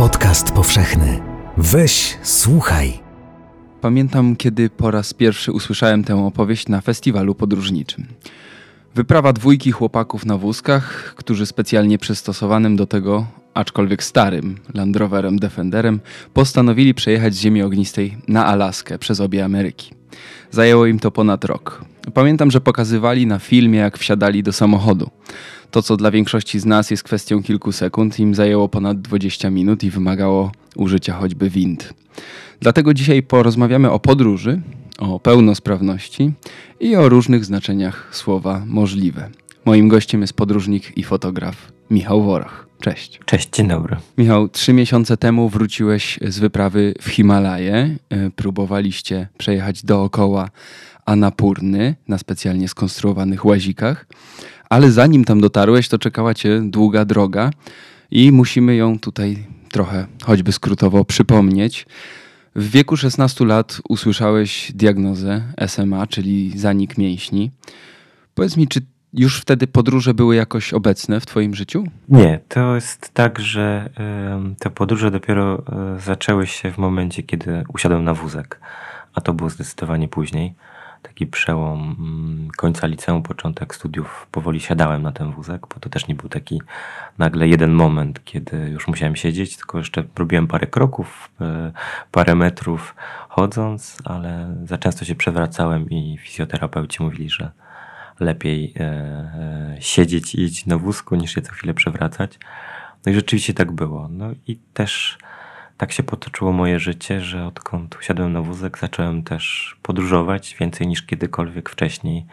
Podcast powszechny. Weź, słuchaj. Pamiętam, kiedy po raz pierwszy usłyszałem tę opowieść na festiwalu podróżniczym. Wyprawa dwójki chłopaków na wózkach, którzy specjalnie przystosowanym do tego, aczkolwiek starym Land Roverem Defenderem, postanowili przejechać z ziemi ognistej na Alaskę przez obie Ameryki. Zajęło im to ponad rok. Pamiętam, że pokazywali na filmie, jak wsiadali do samochodu. To, co dla większości z nas jest kwestią kilku sekund, im zajęło ponad 20 minut i wymagało użycia choćby wind. Dlatego dzisiaj porozmawiamy o podróży, o pełnosprawności i o różnych znaczeniach słowa możliwe. Moim gościem jest podróżnik i fotograf Michał Worach. Cześć. Cześć, dzień dobry. Michał, trzy miesiące temu wróciłeś z wyprawy w Himalaje. E, próbowaliście przejechać dookoła Anapurny na specjalnie skonstruowanych łazikach, ale zanim tam dotarłeś, to czekała cię długa droga i musimy ją tutaj trochę, choćby skrótowo, przypomnieć. W wieku 16 lat usłyszałeś diagnozę SMA, czyli zanik mięśni. Powiedz mi, czy już wtedy podróże były jakoś obecne w Twoim życiu? Nie, to jest tak, że te podróże dopiero y, zaczęły się w momencie, kiedy usiadłem na wózek, a to było zdecydowanie później. Taki przełom y, końca liceum, początek studiów, powoli siadałem na ten wózek, bo to też nie był taki nagle jeden moment, kiedy już musiałem siedzieć, tylko jeszcze robiłem parę kroków, y, parę metrów chodząc, ale za często się przewracałem i fizjoterapeuci mówili, że lepiej e, e, siedzieć i iść na wózku, niż się co chwilę przewracać. No i rzeczywiście tak było. No i też tak się potoczyło moje życie, że odkąd usiadłem na wózek, zacząłem też podróżować więcej niż kiedykolwiek wcześniej,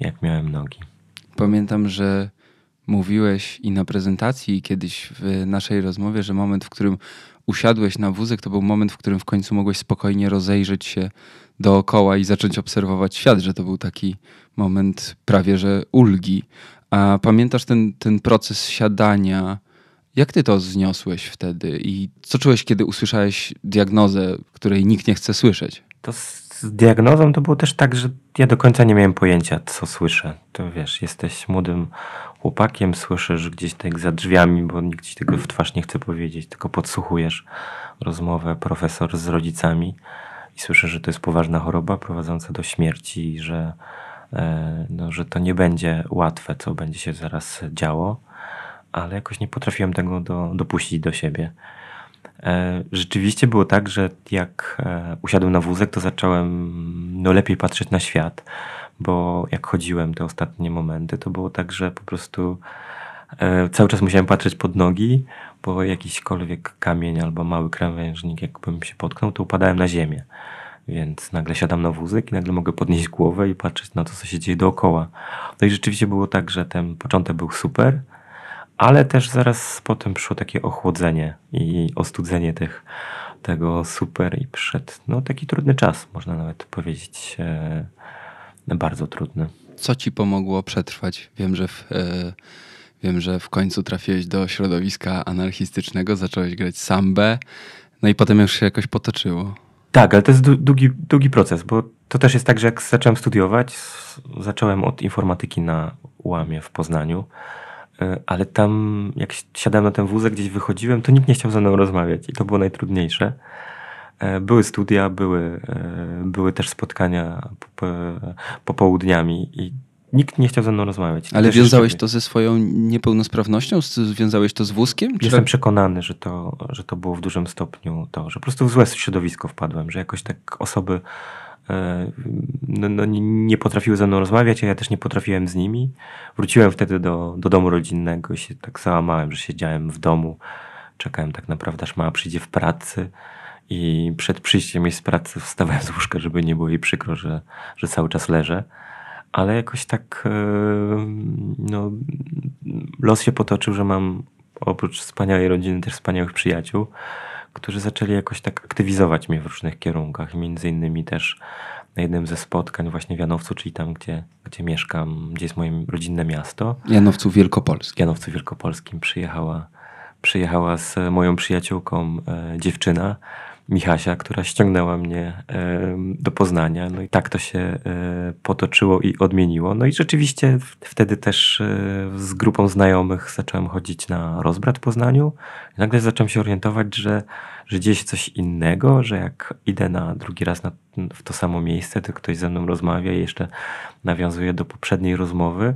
jak miałem nogi. Pamiętam, że mówiłeś i na prezentacji, i kiedyś w naszej rozmowie, że moment, w którym usiadłeś na wózek, to był moment, w którym w końcu mogłeś spokojnie rozejrzeć się dookoła i zacząć obserwować świat, że to był taki moment prawie że ulgi. A pamiętasz ten, ten proces siadania? Jak ty to zniosłeś wtedy i co czułeś, kiedy usłyszałeś diagnozę, której nikt nie chce słyszeć? To z diagnozą to było też tak, że ja do końca nie miałem pojęcia, co słyszę. To wiesz, jesteś młodym chłopakiem, słyszysz gdzieś tak za drzwiami, bo nikt ci tego w twarz nie chce powiedzieć, tylko podsłuchujesz rozmowę profesor z rodzicami i słyszę, że to jest poważna choroba prowadząca do śmierci, że, e, no, że to nie będzie łatwe, co będzie się zaraz działo, ale jakoś nie potrafiłem tego do, dopuścić do siebie. E, rzeczywiście było tak, że jak e, usiadłem na wózek, to zacząłem no, lepiej patrzeć na świat, bo jak chodziłem te ostatnie momenty, to było tak, że po prostu cały czas musiałem patrzeć pod nogi, bo jakiśkolwiek kamień albo mały krawężnik, jakbym się potknął, to upadałem na ziemię. Więc nagle siadam na wózek i nagle mogę podnieść głowę i patrzeć na to, co się dzieje dookoła. No i rzeczywiście było tak, że ten początek był super, ale też zaraz potem przyszło takie ochłodzenie i ostudzenie tych, tego super i przyszedł no, taki trudny czas, można nawet powiedzieć, e, bardzo trudny. Co ci pomogło przetrwać? Wiem, że w, e, wiem, że w końcu trafiłeś do środowiska anarchistycznego, zacząłeś grać sambę, no i potem już się jakoś potoczyło. Tak, ale to jest długi, długi proces, bo to też jest tak, że jak zacząłem studiować, zacząłem od informatyki na ułamie w Poznaniu, ale tam jak siadałem na ten wózek, gdzieś wychodziłem, to nikt nie chciał ze mną rozmawiać i to było najtrudniejsze. E, były studia, były, e, były też spotkania popołudniami i nikt nie chciał ze mną rozmawiać. Ale wiązałeś to ze swoją niepełnosprawnością? Związałeś to z wózkiem? Czy... Jestem przekonany, że to, że to było w dużym stopniu to, że po prostu w złe środowisko wpadłem, że jakoś tak osoby e, no, no, nie potrafiły ze mną rozmawiać, a ja też nie potrafiłem z nimi. Wróciłem wtedy do, do domu rodzinnego i się tak załamałem, że siedziałem w domu, czekałem tak naprawdę, aż mama przyjdzie w pracy i przed przyjściem jej z pracy wstawałem z łóżka, żeby nie było jej przykro, że, że cały czas leżę. Ale jakoś tak e, no, los się potoczył, że mam oprócz wspaniałej rodziny też wspaniałych przyjaciół, którzy zaczęli jakoś tak aktywizować mnie w różnych kierunkach. Między innymi też na jednym ze spotkań właśnie w Janowcu, czyli tam, gdzie, gdzie mieszkam, gdzie jest moje rodzinne miasto. Janowcu Wielkopolskim. Janowcu Wielkopolskim przyjechała, przyjechała z moją przyjaciółką e, dziewczyna, Michasia, która ściągnęła mnie do Poznania. No i tak to się e, potoczyło i odmieniło. No i rzeczywiście wtedy też e, z grupą znajomych zacząłem chodzić na rozbrat w Poznaniu. I nagle zacząłem się orientować, że, że gdzieś coś innego, że jak idę na drugi raz na, w to samo miejsce, to ktoś ze mną rozmawia i jeszcze nawiązuje do poprzedniej rozmowy.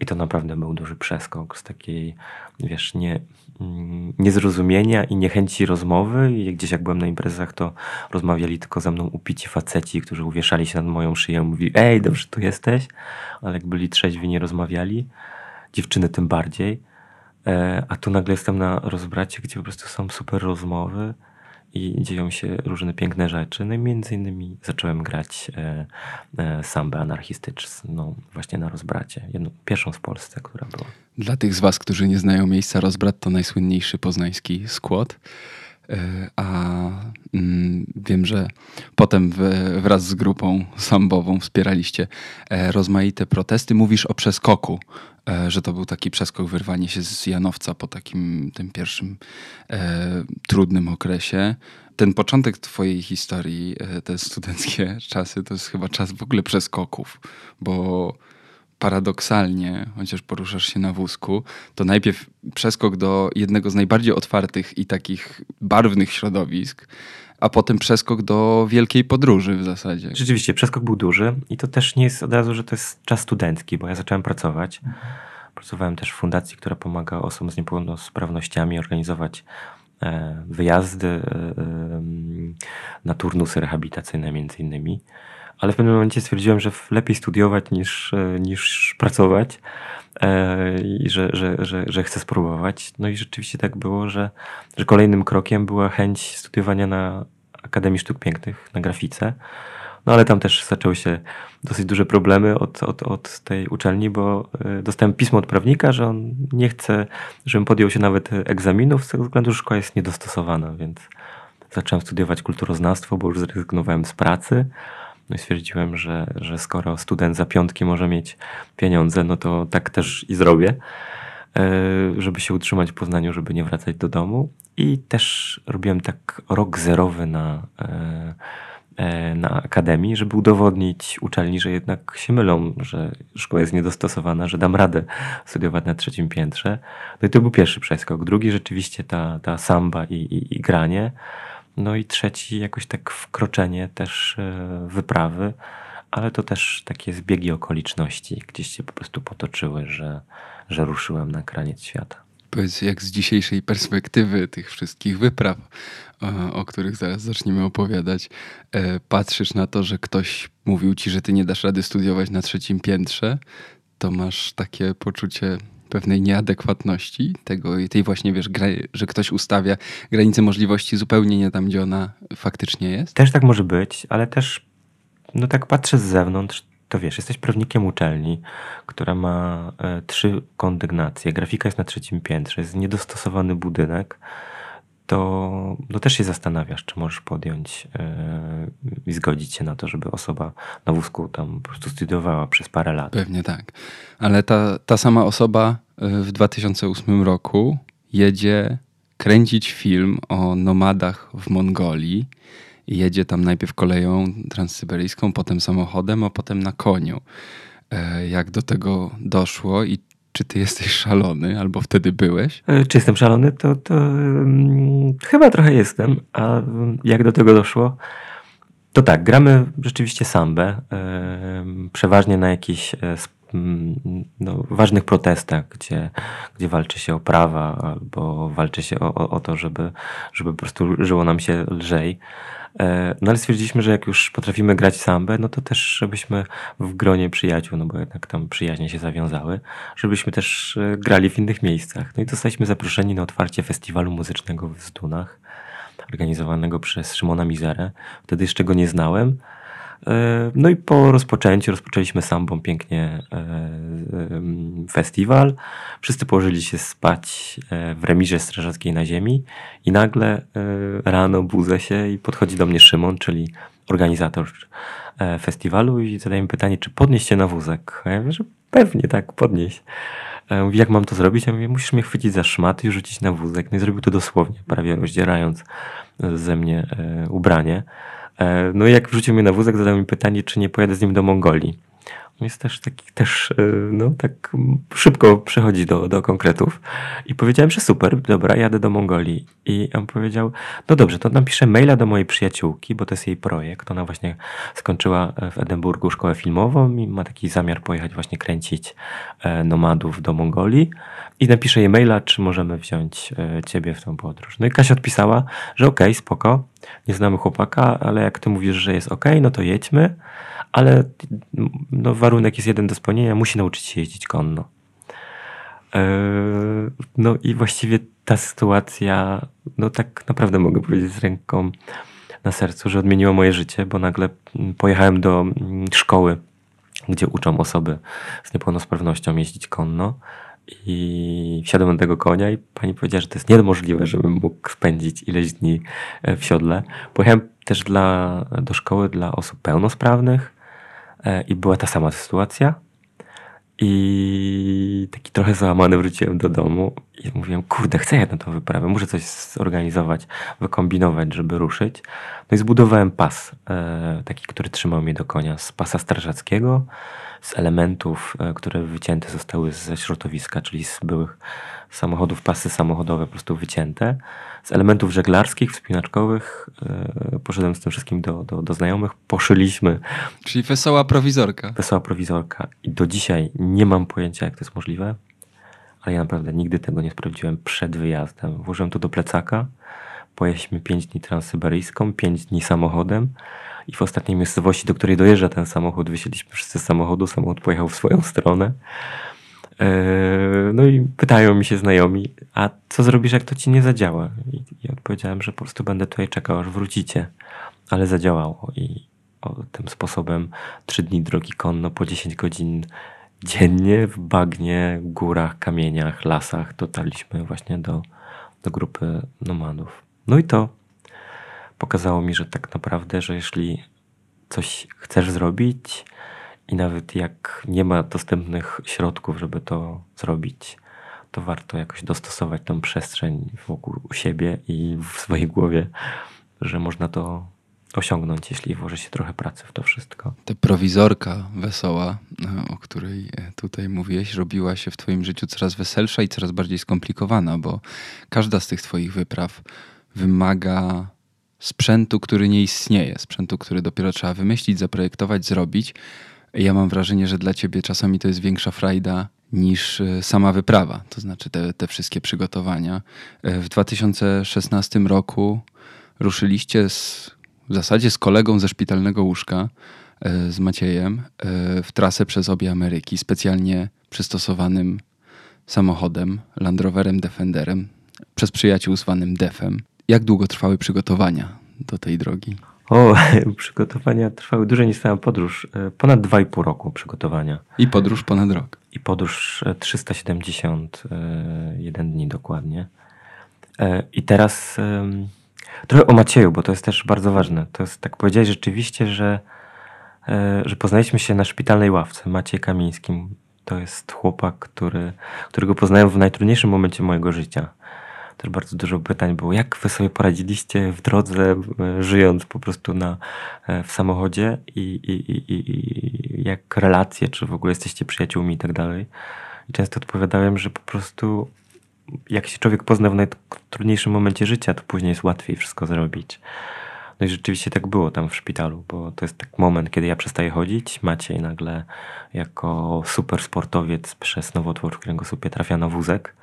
I to naprawdę był duży przeskok z takiej, wiesz, nie, mm, niezrozumienia i niechęci rozmowy. I gdzieś jak byłem na imprezach, to rozmawiali tylko ze mną upici faceci, którzy uwieszali się nad moją szyję, mówili, ej, dobrze tu jesteś, ale jak byli trzeźwi, nie rozmawiali. Dziewczyny tym bardziej. E, a tu nagle jestem na rozbracie, gdzie po prostu są super rozmowy i dzieją się różne piękne rzeczy. No i między innymi zacząłem grać e, e, sambę anarchistyczną właśnie na rozbracie. Jedną, pierwszą w Polsce, która była. Dla tych z was, którzy nie znają miejsca, rozbrat to najsłynniejszy poznański skład. E, a mm, wiem, że potem wraz z grupą sambową wspieraliście e, rozmaite protesty. Mówisz o przeskoku, e, że to był taki przeskok, wyrwanie się z Janowca po takim tym pierwszym trudnym okresie. Ten początek twojej historii, te studenckie czasy, to jest chyba czas w ogóle przeskoków, bo paradoksalnie, chociaż poruszasz się na wózku, to najpierw przeskok do jednego z najbardziej otwartych i takich barwnych środowisk, a potem przeskok do wielkiej podróży w zasadzie. Rzeczywiście, przeskok był duży i to też nie jest od razu, że to jest czas studencki, bo ja zacząłem pracować. Pracowałem też w fundacji, która pomaga osobom z niepełnosprawnościami organizować e, wyjazdy e, e, na turnusy rehabilitacyjne między innymi ale w pewnym momencie stwierdziłem, że lepiej studiować niż, e, niż pracować e, i że, że, że, że chcę spróbować. No i rzeczywiście tak było, że, że kolejnym krokiem była chęć studiowania na Akademii Sztuk Pięknych, na grafice. No ale tam też zaczęły się dosyć duże problemy od, od, od tej uczelni, bo e, dostałem pismo od prawnika, że on nie chce, żebym podjął się nawet egzaminów z tego względu, że szkoła jest niedostosowana, więc zacząłem studiować kulturoznawstwo, bo już zrezygnowałem z pracy. No i stwierdziłem, że, że skoro student za piątki może mieć pieniądze, no to tak też i zrobię, e, żeby się utrzymać w Poznaniu, żeby nie wracać do domu. I też robiłem tak rok zerowy na, e, e, na akademii, żeby udowodnić uczelni, że jednak się mylą, że szkoła jest niedostosowana, że dam radę studiować na trzecim piętrze. No i to był pierwszy przeskok. Drugi rzeczywiście ta, ta samba i, i, i granie. No i trzeci jakoś tak wkroczenie też e, wyprawy, ale to też takie zbiegi okoliczności gdzieś się po prostu potoczyły, że, że ruszyłem na kraniec świata. Powiedz, jak z dzisiejszej perspektywy tych wszystkich wypraw, o, których zaraz zaczniemy opowiadać, e, patrzysz na to, że ktoś mówił ci, że ty nie dasz rady studiować na trzecim piętrze, to masz takie poczucie pewnej nieadekwatności tego, tej właśnie, wiesz, że ktoś ustawia granice możliwości zupełnie nie tam, gdzie ona faktycznie jest? Też tak może być, ale też, no tak patrzę z zewnątrz, to wiesz, jesteś prawnikiem uczelni, która ma e, trzy kondygnacje, grafika jest na trzecim piętrze, jest niedostosowany budynek, to no też się zastanawiasz, czy możesz podjąć yy, i zgodzić się na to, żeby osoba na wózku tam po prostu studiowała przez parę lat. Pewnie tak. Ale ta, ta sama osoba e, w 2008 roku jedzie kręcić film o nomadach w Mongolii. Jedzie tam najpierw koleją transsyberyjską, potem samochodem, a potem na koniu. E, jak do tego doszło i czy ty jesteś szalony, albo wtedy byłeś? E, czy jestem szalony? To, to chyba trochę jestem. A jak do tego doszło? To tak, gramy rzeczywiście sambę. Przeważnie na jakichś yy, no, ważnych protestach, gdzie, gdzie walczy się o prawa albo walczy się o, o, o to, żeby, żeby po prostu żyło nam się lżej. E, no ale stwierdziliśmy, że jak już potrafimy grać sambę, no to też żebyśmy w gronie przyjaciół, no bo jednak tam przyjaźnie się zawiązały, żebyśmy też e, grali w innych miejscach. No i zostaliśmy zaproszeni na otwarcie festiwalu muzycznego w Zdunach. organizowanego przez Szymona Mizerę. Wtedy jeszcze go nie znałem. E, no i po rozpoczęciu rozpoczęliśmy sambą pięknie e, festiwal. Wszyscy położyli się spać e, w remirze strażackiej na ziemi i nagle rano budzę się i podchodzi do mnie Szymon, czyli organizator festiwalu i zadaje mi pytanie, czy podnieść się na wózek. A ja mówię, że pewnie tak, podnieść. Mówi, jak mam to zrobić? Ja mówię, musisz mnie chwycić za szmaty i rzucić na wózek. No i zrobił to dosłownie, prawie rozdzierając ze mnie ubranie. E, no i jak wrzucił mnie na wózek, zadał mi pytanie, czy nie pojadę z nim do Mongolii. Jest też taki, też, e, no tak szybko przechodzi do, do konkretów. I powiedziałem, że super, dobra, jadę do Mongolii. I on powiedział, no dobrze, to napiszę maila do mojej przyjaciółki, bo to jest jej projekt. Ona właśnie skończyła w Edynburgu szkołę filmową i ma taki zamiar pojechać właśnie kręcić e, nomadów do Mongolii. I napiszę jej maila, czy możemy wziąć ciebie w tą podróż. No i Kasia odpisała, że okej, okay, spoko nie znamy chłopaka, ale jak ty mówisz, że jest ok, no to jedźmy, ale no, warunek jest jeden do spełnienia, musi nauczyć się jeździć konno. Yy, no i właściwie ta sytuacja, no tak naprawdę mogę powiedzieć z ręką na sercu, że odmieniło moje życie, bo nagle pojechałem do mm, szkoły, gdzie uczą osoby z niepełnosprawnością jeździć konno i wsiadłem na tego konia i pani powiedziała, że to jest niemożliwe, żebym mógł spędzić ileś dni e, w siodle. Pojechałem też dla, do szkoły dla osób pełnosprawnych e, i była ta sama sytuacja. I taki trochę załamany wróciłem do domu i mówiłem, kurde, chcę jedną tą wyprawę, muszę coś zorganizować, wykombinować, żeby ruszyć. No i zbudowałem pas, e, taki, który trzymał mnie do konia, z pasa strażackiego, z elementów, e, które wycięte zostały ze środowiska, czyli z byłych samochodów, pasy samochodowe po prostu wycięte. Z elementów żeglarskich, wspinaczkowych e, poszedłem z tym wszystkim do, do, do znajomych, poszyliśmy. Czyli wesoła prowizorka. Wesoła prowizorka. I do dzisiaj nie mam pojęcia, jak to jest możliwe, ale ja naprawdę nigdy tego nie sprawdziłem przed wyjazdem. Włożyłem to do plecaka, pojechaliśmy 5 dni transsyberyjską, 5 dni samochodem i w ostatniej miejscowości, do której dojeżdża ten samochód, wysiedliśmy wszyscy z samochodu, samochód pojechał w swoją stronę. E, no i pytają mi się znajomi, a co zrobisz, jak to ci nie zadziała? I, i odpowiedziałem, że po prostu będę tutaj czekał, aż wrócicie. Ale zadziałało i o, tym sposobem trzy dni drogi konno po 10 godzin dziennie w bagnie, górach, kamieniach, lasach dotarliśmy właśnie do, do grupy nomadów. No i to pokazało mi, że tak naprawdę, że jeśli coś chcesz zrobić i nawet jak nie ma dostępnych środków, żeby to zrobić, to warto jakoś dostosować tą przestrzeń wokół siebie i w swojej głowie, że można to osiągnąć, jeśli włoży się trochę pracy w to wszystko. Ta prowizorka wesoła, o której tutaj mówiłeś, robiła się w Twoim życiu coraz weselsza i coraz bardziej skomplikowana, bo każda z tych Twoich wypraw wymaga sprzętu, który nie istnieje, sprzętu, który dopiero trzeba wymyślić, zaprojektować, zrobić. Ja mam wrażenie, że dla ciebie czasami to jest większa frajda niż e, sama wyprawa, to znaczy te, te wszystkie przygotowania. E, w 2016 roku ruszyliście z, w zasadzie z kolegą ze szpitalnego łóżka, e, z Maciejem, w trasę przez obie Ameryki, specjalnie przystosowanym samochodem, Land Roverem Defenderem, przez przyjaciół zwanym Defem. Jak długo trwały przygotowania do tej drogi? O, przygotowania trwały dłużej niż sama podróż. E, ponad 2,5 roku przygotowania. I podróż ponad rok. I podróż 371 e, dni dokładnie. E, I teraz trochę o Macieju, bo to jest też bardzo ważne. To jest, tak powiedziałeś rzeczywiście, że, że poznaliśmy się na szpitalnej ławce. Maciej Kamińskim to jest chłopak, który, którego poznałem w najtrudniejszym momencie mojego życia też bardzo dużo pytań było, jak wy sobie poradziliście w drodze, e, żyjąc po prostu na, e, w samochodzie i, i, i, i jak relacje, czy w ogóle jesteście przyjaciółmi i tak dalej. I często odpowiadałem, że po prostu jak się człowiek pozna w najtrudniejszym momencie życia, to później jest łatwiej wszystko zrobić. No i rzeczywiście tak było tam w szpitalu, bo to jest tak moment, kiedy ja przestaję chodzić, Maciej nagle jako super sportowiec przez nowotwór w kręgosłupie trafia na wózek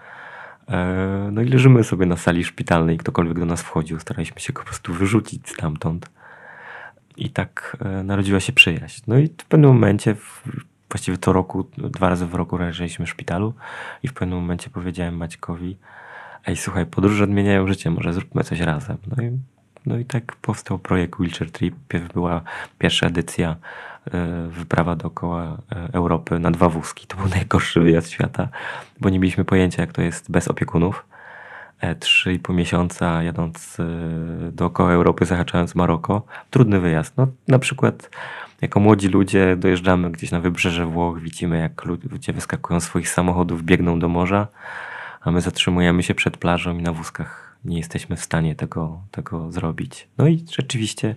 E, no i leżymy sobie na sali szpitalnej, ktokolwiek do nas wchodził, staraliśmy się go po prostu wyrzucić stamtąd. I tak e, narodziła się przyjaźń. No i w pewnym momencie, właściwie co roku, dwa razy w roku leżeliśmy w szpitalu i w pewnym momencie powiedziałem Maćkowi, ej słuchaj, podróże odmieniają życie, może zróbmy coś razem. No i no i tak powstał projekt Wheelchair Trip. Była pierwsza edycja e, wyprawa dookoła e, Europy na dwa wózki. To był najgorszy wyjazd świata, bo nie mieliśmy pojęcia, jak to jest bez opiekunów. E, Trzy i pół miesiąca jadąc dookoła Europy, zahaczając Maroko. Trudny wyjazd. No, na przykład jako młodzi ludzie dojeżdżamy gdzieś na wybrzeże Włoch, widzimy jak lu- ludzie wyskakują z swoich samochodów, biegną do morza, a my zatrzymujemy się przed plażą i na wózkach nie jesteśmy w stanie tego, tego zrobić. No i rzeczywiście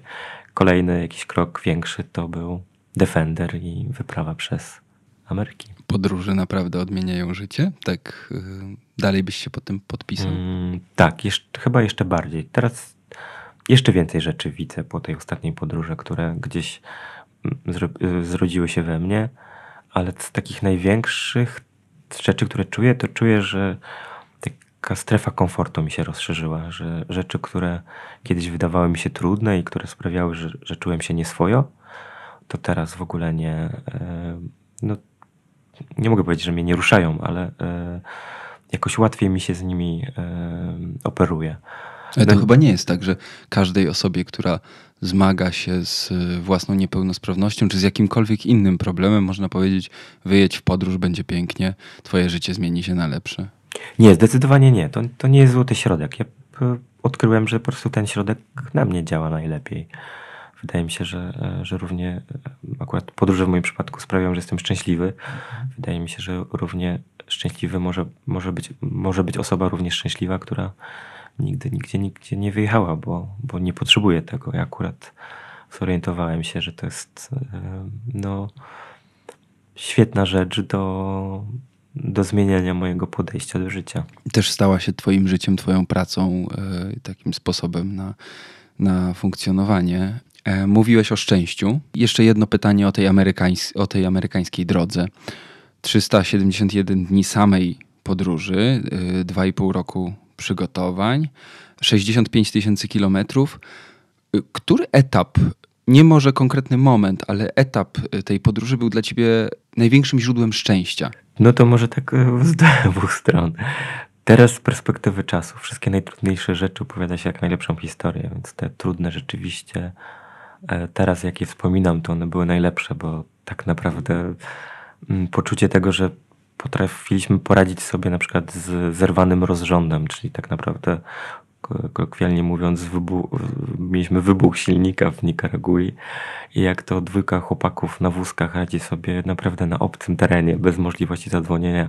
kolejny jakiś krok większy to był Defender i wyprawa przez Ameryki. Podróże naprawdę odmieniają życie? Tak y, dalej byś się pod tym podpisał? Mm, tak, jeszcze, chyba jeszcze bardziej. Teraz jeszcze więcej rzeczy widzę po tej ostatniej podróży, które gdzieś zrodziły się we mnie, ale z takich największych rzeczy, które czuję, to czuję, że taka strefa komfortu mi się rozszerzyła, że rzeczy, które kiedyś wydawały mi się trudne i które sprawiały, że, że czułem się nieswojo, to teraz w ogóle nie, e, no, nie mogę powiedzieć, że mnie nie ruszają, ale e, jakoś łatwiej mi się z nimi e, operuje. Ale to No- chyba nie jest tak, że każdej osobie, która zmaga się z y, własną niepełnosprawnością, czy z jakimkolwiek innym problemem, można powiedzieć, wyjedź w podróż, będzie pięknie, twoje życie zmieni się na lepsze. Nie, zdecydowanie nie. To, to nie jest złoty środek. Ja p- odkryłem, że po prostu ten środek na mnie działa najlepiej. Wydaje mi się, że, e, że równie e, akurat podróże w moim przypadku sprawiają, że jestem szczęśliwy. Wydaje mi się, że równie szczęśliwy może, może, być, może być osoba równie szczęśliwa, która nigdy nigdzie, nigdzie nie wyjechała, bo, bo nie potrzebuje tego. Ja akurat zorientowałem się, że to jest e, no, świetna rzecz do, do zmieniania mojego podejścia do życia. Też stała się twoim życiem, twoją pracą, y, takim sposobem na, na funkcjonowanie. E, Mówiłeś o szczęściu. Jeszcze jedno pytanie o tej, amerykańs- o tej amerykańskiej drodze. 371 dni samej podróży, y, 2,5 roku przygotowań, 65 tysięcy kilometrów. Y, Który etap, nie może konkretny moment, ale etap y, tej podróży był dla ciebie największym źródłem szczęścia? No to może tak e, z dwóch stron. Teraz z perspektywy czasu wszystkie najtrudniejsze rzeczy opowiada się jak najlepszą historię, więc te trudne rzeczywiście e, teraz jak je wspominam, to one były najlepsze, bo tak naprawdę mm, poczucie tego, że potrafiliśmy poradzić sobie na przykład z zerwanym rozrządem, czyli tak naprawdę ko- kolokwialnie mówiąc mieliśmy wybuch silnika w Nikaragui i jak to dwójka chłopaków na wózkach radzi sobie naprawdę na obcym terenie, bez możliwości zadzwonienia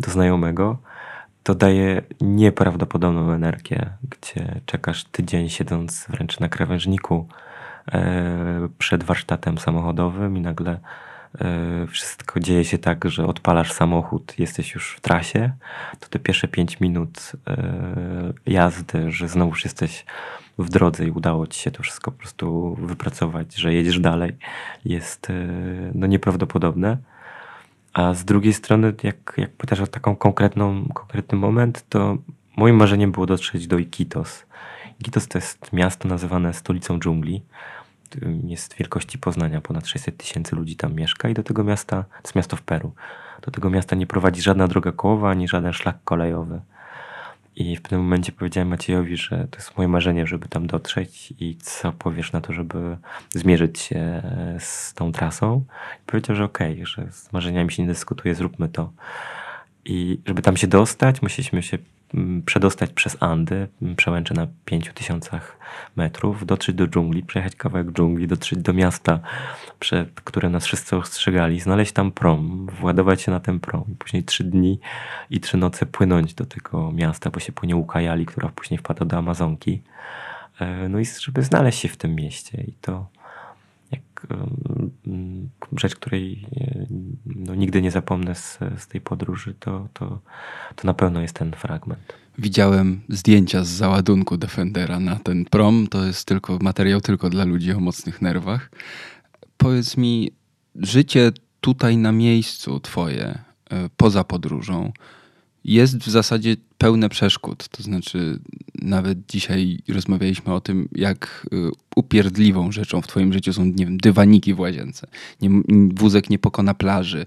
do znajomego, to daje nieprawdopodobną energię, gdzie czekasz tydzień siedząc wręcz na krawężniku e, przed warsztatem samochodowym i nagle wszystko dzieje się tak, że odpalasz samochód, jesteś już w trasie, to te pierwsze pięć minut e, jazdy, że znowuż jesteś w drodze i udało ci się to wszystko po prostu wypracować, że jedziesz dalej, jest e, no nieprawdopodobne. A z drugiej strony, jak, jak pytasz o taką konkretną, konkretny moment, to moim marzeniem było dotrzeć do Iquitos. Iquitos to jest miasto nazywane stolicą dżungli. Jest wielkości Poznania, ponad 600 tysięcy ludzi tam mieszka i do tego miasta, to jest miasto w Peru, do tego miasta nie prowadzi żadna droga kołowa, ani żaden szlak kolejowy. I w pewnym momencie powiedziałem Maciejowi, że to jest moje marzenie, żeby tam dotrzeć i co powiesz na to, żeby zmierzyć się z tą trasą. I powiedział, że okej, że z marzeniami się nie dyskutuje, zróbmy to. I żeby tam się dostać, musieliśmy się przedostać przez Andy, przełęcze na 5000 metrów, dotrzeć do dżungli, przejechać kawałek dżungli, dotrzeć do miasta, przed którym nas wszyscy ostrzegali, znaleźć tam prom, władować się na ten prom i później trzy dni i trzy noce płynąć do tego miasta, bo się płynie Ukajali, która później wpada do Amazonki. E, No i żeby znaleźć się w tym mieście i to mm, rzecz, której e, no, nigdy nie zapomnę z, z tej podróży, to, to, to na pewno jest ten fragment. Widziałem zdjęcia z załadunku Defendera na ten prom. To jest tylko materiał tylko dla ludzi o mocnych nerwach. Powiedz mi, życie tutaj na miejscu twoje, e, poza podróżą, jest w zasadzie pełne przeszkód. To znaczy, nawet dzisiaj rozmawialiśmy o tym, jak y, upierdliwą rzeczą w twoim życiu są, nie wiem, dywaniki w łazience. Nie, wózek nie pokona plaży.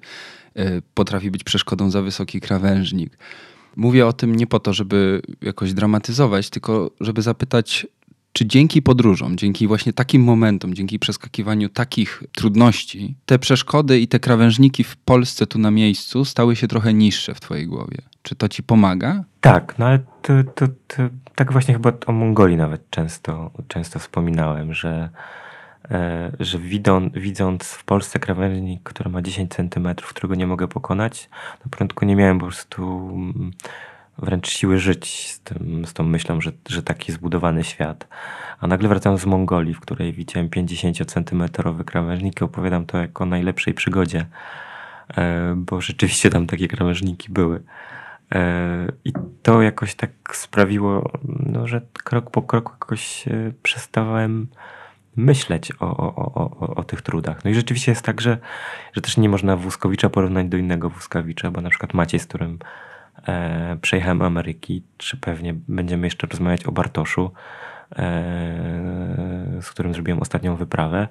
y, Potrafi być przeszkodą za wysoki krawężnik. Mówię o tym nie po to, żeby jakoś dramatyzować, tylko żeby zapytać, Czy dzięki podróżom, dzięki właśnie takim momentom, dzięki przeskakiwaniu takich trudności, te przeszkody i te krawężniki w Polsce tu na miejscu stały się trochę niższe w twojej głowie? Czy to ci pomaga? Tak, no ale to, to, to, tak właśnie chyba o Mongolii nawet często, często wspominałem, że, e, że widząc, widząc w Polsce krawężnik, który ma 10 centymetrów, którego nie mogę pokonać, na początku nie miałem po prostu mm, wręcz siły żyć z, tym, z tą myślą, że, że taki zbudowany świat. A nagle wracam z Mongolii, w której widziałem 50-centymetrowy krawężnik i opowiadam to jako o najlepszej przygodzie, e, bo rzeczywiście tam takie krawężniki były. E, I to jakoś tak sprawiło, no, że krok po kroku jakoś e, przestałem myśleć o, o, o, o, tych trudach. No i rzeczywiście jest tak, że, że też nie można Wózkowicza porównać do innego Wózkowicza, bo na przykład Maciej, z którym e, przejechałem Ameryki, czy pewnie będziemy jeszcze rozmawiać o Bartoszu, e, z którym zrobiłem ostatnią wyprawę,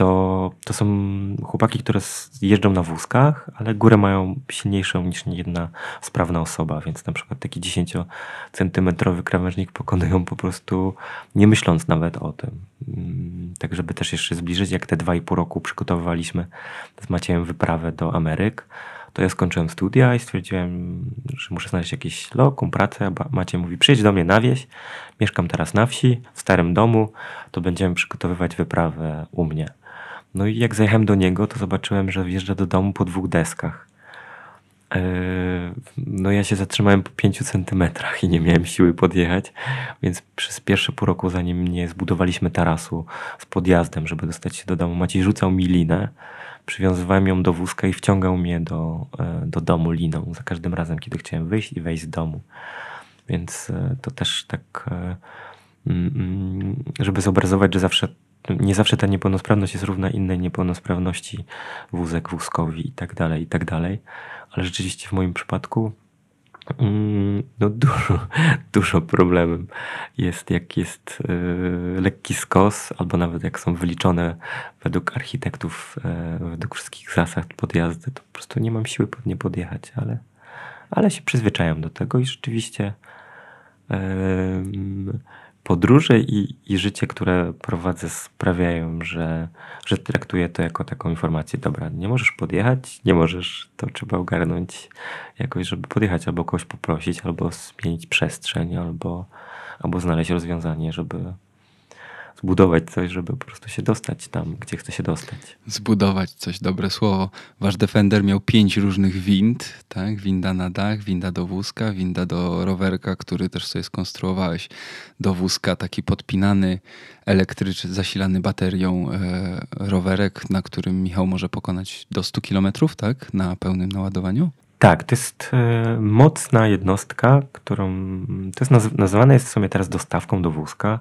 to, to są chłopaki, które jeżdżą na wózkach, ale górę mają silniejszą niż jedna sprawna osoba, więc na przykład taki 10-centymetrowy krawężnik pokonują po prostu nie myśląc nawet o tym. Mm, tak, żeby też jeszcze zbliżyć, jak te dwa i pół roku przygotowywaliśmy z Maciejem wyprawę do Ameryk, to ja skończyłem studia i stwierdziłem, że muszę znaleźć jakieś lokum, pracę. Maciej mówi, przyjdź do mnie na wieś, mieszkam teraz na wsi, w starym domu, to będziemy przygotowywać wyprawę u mnie. No i jak zajechałem do niego, to zobaczyłem, że wjeżdża do domu po dwóch deskach. E, no ja się zatrzymałem po pięciu centymetrach i nie miałem siły podjechać, więc przez pierwsze pół roku, zanim nie zbudowaliśmy tarasu z podjazdem, żeby dostać się do domu, Maciej rzucał mi linę, przywiązywałem ją do wózka i wciągał mnie do, e, do domu liną za każdym razem, kiedy chciałem wyjść i wejść z domu. Więc e, to też tak, mm, mm, żeby zobrazować, że zawsze nie zawsze ta niepełnosprawność jest równa innej niepełnosprawności, wózek wózkowi i tak dalej, i tak dalej. Ale rzeczywiście w moim przypadku no dużo, dużo problemem jest, jak jest yy, lekki skos, albo nawet jak są wyliczone według architektów, yy, według wszystkich zasad podjazdy, to po prostu nie mam siły pod nie podjechać, ale, ale się przyzwyczajam do tego i rzeczywiście podróże i, i życie, które prowadzę, sprawiają, że, że traktuję to jako taką informację. Dobra, nie możesz podjechać, nie możesz, to trzeba ogarnąć jakoś, żeby podjechać, albo kogoś poprosić, albo zmienić przestrzeń, albo, albo znaleźć rozwiązanie, żeby, zbudować coś, żeby po prostu się dostać tam, gdzie chce się dostać. Zbudować coś, dobre słowo. Wasz Defender miał pięć różnych wind, tak? Winda na dach, winda do wózka, winda do rowerka, który też sobie skonstruowałeś do wózka, taki podpinany, elektryczny, zasilany baterią e, rowerek, na którym Michał może pokonać do 100 kilometrów, tak? Na pełnym naładowaniu? Tak, to jest e, mocna jednostka, którą to jest naz jest w sumie teraz dostawką do wózka.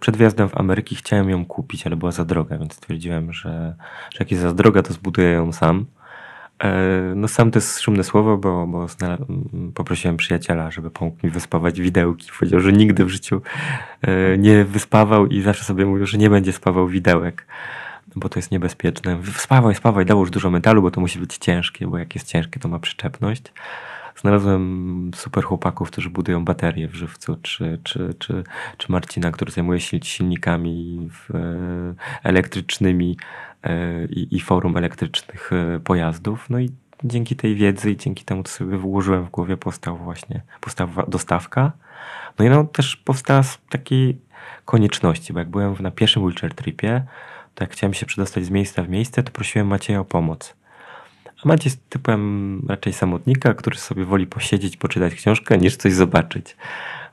Przed wjazdem w Ameryki chciałem ją kupić, ale była za droga, więc stwierdziłem, że, że jak jest za droga, to zbuduję ją sam. E, no sam to jest szumne słowo, bo, bo poprosiłem przyjaciela, żeby pomógł mi wyspawać widełki. Powiedział, że nigdy w życiu e, nie wyspawał i zawsze sobie mówił, że nie będzie spawał widełek bo to jest niebezpieczne. Spawaj, spawaj, dołóż dużo metalu, bo to musi być ciężkie, bo jak jest ciężkie, to ma przyczepność. Znalazłem super chłopaków, którzy budują baterie w żywcu, czy, czy, czy, czy Marcina, który zajmuje się silnikami e, elektrycznymi e, i, i forum elektrycznych e, pojazdów. No i dzięki tej wiedzy i dzięki temu, co sobie włożyłem w głowie, powstał właśnie powstała dostawka. No i no też powstała z takiej konieczności, bo jak byłem na pierwszym wheelchair tripie, to jak chciałem się przedostać z miejsca w miejsce, to prosiłem Macieja o pomoc. A Maciej jest typem raczej samotnika, który sobie woli posiedzieć, poczytać książkę, niż coś zobaczyć.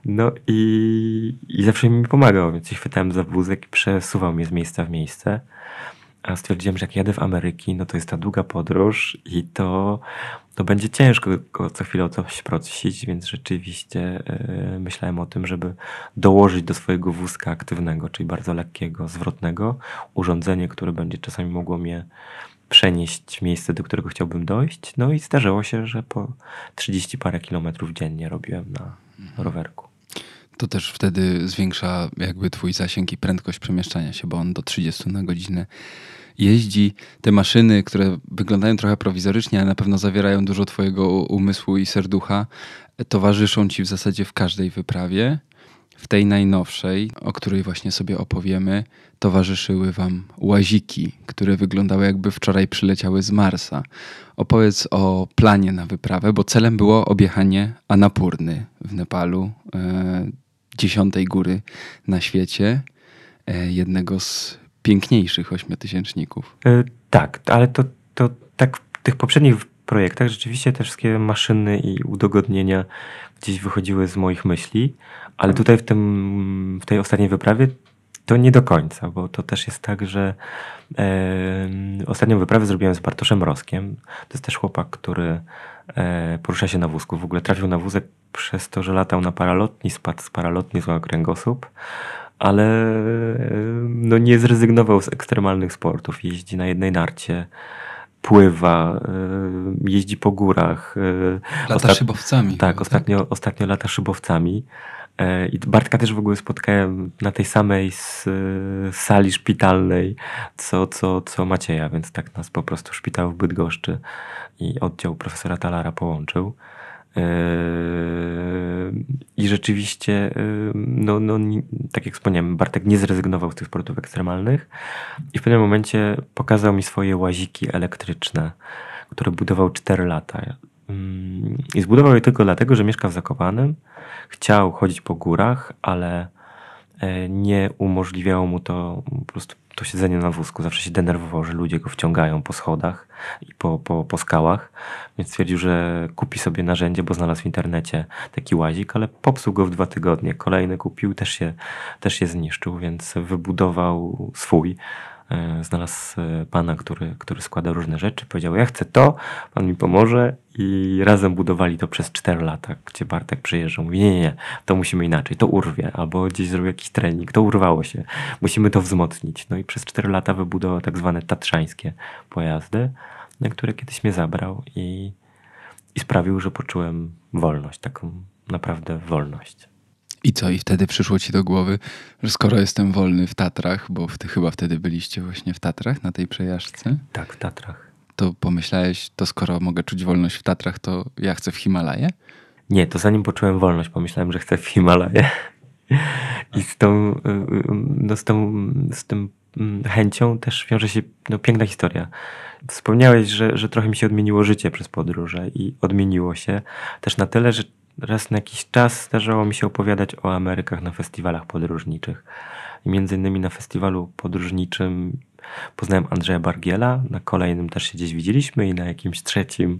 No i, i zawsze mi pomagał, więc się chwytałem za wózek i przesuwał mnie z miejsca w miejsce. A stwierdziłem, że jak jadę w Ameryki, no to jest ta długa podróż i to, to będzie ciężko go co chwilę o coś prosić, więc rzeczywiście yy, myślałem o tym, żeby dołożyć do swojego wózka aktywnego, czyli bardzo lekkiego, zwrotnego, urządzenie, które będzie czasami mogło mnie przenieść w miejsce, do którego chciałbym dojść. No i zdarzyło się, że po 30 parę kilometrów dziennie robiłem na rowerku. To też wtedy zwiększa jakby twój zasięg i prędkość przemieszczania się, bo on do 30 na godzinę jeździ. Te maszyny, które wyglądają trochę prowizorycznie, ale na pewno zawierają dużo twojego umysłu i serducha, towarzyszą ci w zasadzie w każdej wyprawie W tej najnowszej, o której właśnie sobie opowiemy, towarzyszyły Wam łaziki, które wyglądały jakby wczoraj przyleciały z Marsa. Opowiedz o planie na wyprawę, bo celem było objechanie Anapurny w Nepalu, e, dziesiątej góry na świecie, e, jednego z piękniejszych ośmiotysięczników. E, tak, ale to, to tak w tych poprzednich projektach rzeczywiście te wszystkie maszyny i udogodnienia gdzieś wychodziły z moich myśli, ale tutaj w, tym, w tej ostatniej wyprawie to nie do końca, bo to też jest tak, że e, ostatnią wyprawę zrobiłem z Bartoszem Roskiem. To jest też chłopak, który e, porusza się na wózku. W ogóle trafił na wózek przez to, że latał na paralotni, spadł z paralotni, złamał kręgosłup, ale no, nie zrezygnował z ekstremalnych sportów. Jeździ na jednej narcie, pływa, jeździ po górach. e, lata Ostat... szybowcami. Tak, ostatnio, tak? ostatnio lata szybowcami. E, I Bartka też w ogóle spotkałem na tej samej sali szpitalnej, co, co, co Macieja, więc tak nas po prostu szpital w Bydgoszczy i oddział profesora Talara połączył. E, I rzeczywiście, e, no, no, tak jak wspomniałem, Bartek nie zrezygnował z tych sportów ekstremalnych i w pewnym momencie pokazał mi swoje łaziki elektryczne, które budował 4 lata. Mm, I zbudował je tylko dlatego, że mieszka w Zakopanem, chciał chodzić po górach, ale nie umożliwiało mu to po prostu to siedzenie na wózku. Zawsze się denerwował, że ludzie go wciągają po schodach i po, po, po skałach, więc stwierdził, że kupi sobie narzędzie, bo znalazł w internecie taki łazik, ale popsuł go w dwa tygodnie. Kolejny kupił, też się, też się zniszczył, więc wybudował swój. E, znalazł e, pana, który, który składa różne rzeczy. Powiedział, ja chcę to, pan mi pomoże i razem budowali to przez 4 lata, gdzie Bartek przyjeżdżał. Mówi, nie, nie, nie, to musimy inaczej, to urwie, albo gdzieś zrobił jakiś trening, to urwało się, musimy to wzmocnić. No i przez 4 lata wybudował tak zwane tatrzańskie pojazdy, na które kiedyś mnie zabrał i, i sprawił, że poczułem wolność, taką naprawdę wolność. I co? I wtedy przyszło ci do głowy, że skoro jestem wolny w Tatrach, bo ty chyba wtedy byliście właśnie w Tatrach na tej przejażdżce? Tak, w Tatrach. To pomyślałeś, to skoro mogę czuć wolność w Tatrach, to ja chcę w Himalaje? Nie, to zanim poczułem wolność, pomyślałem, że chcę w Himalaje. I z tą, y, y, no z tą, z tym mm, chęcią też wiąże się no, piękna historia. Wspomniałeś, że, że trochę mi się odmieniło życie przez podróże i odmieniło się też na tyle, że raz na jakiś czas zdarzało mi się opowiadać o Amerykach na festiwalach podróżniczych. I między innymi na festiwalu podróżniczym poznałem Andrzeja Bargiela, na kolejnym też się gdzieś widzieliśmy i na jakimś trzecim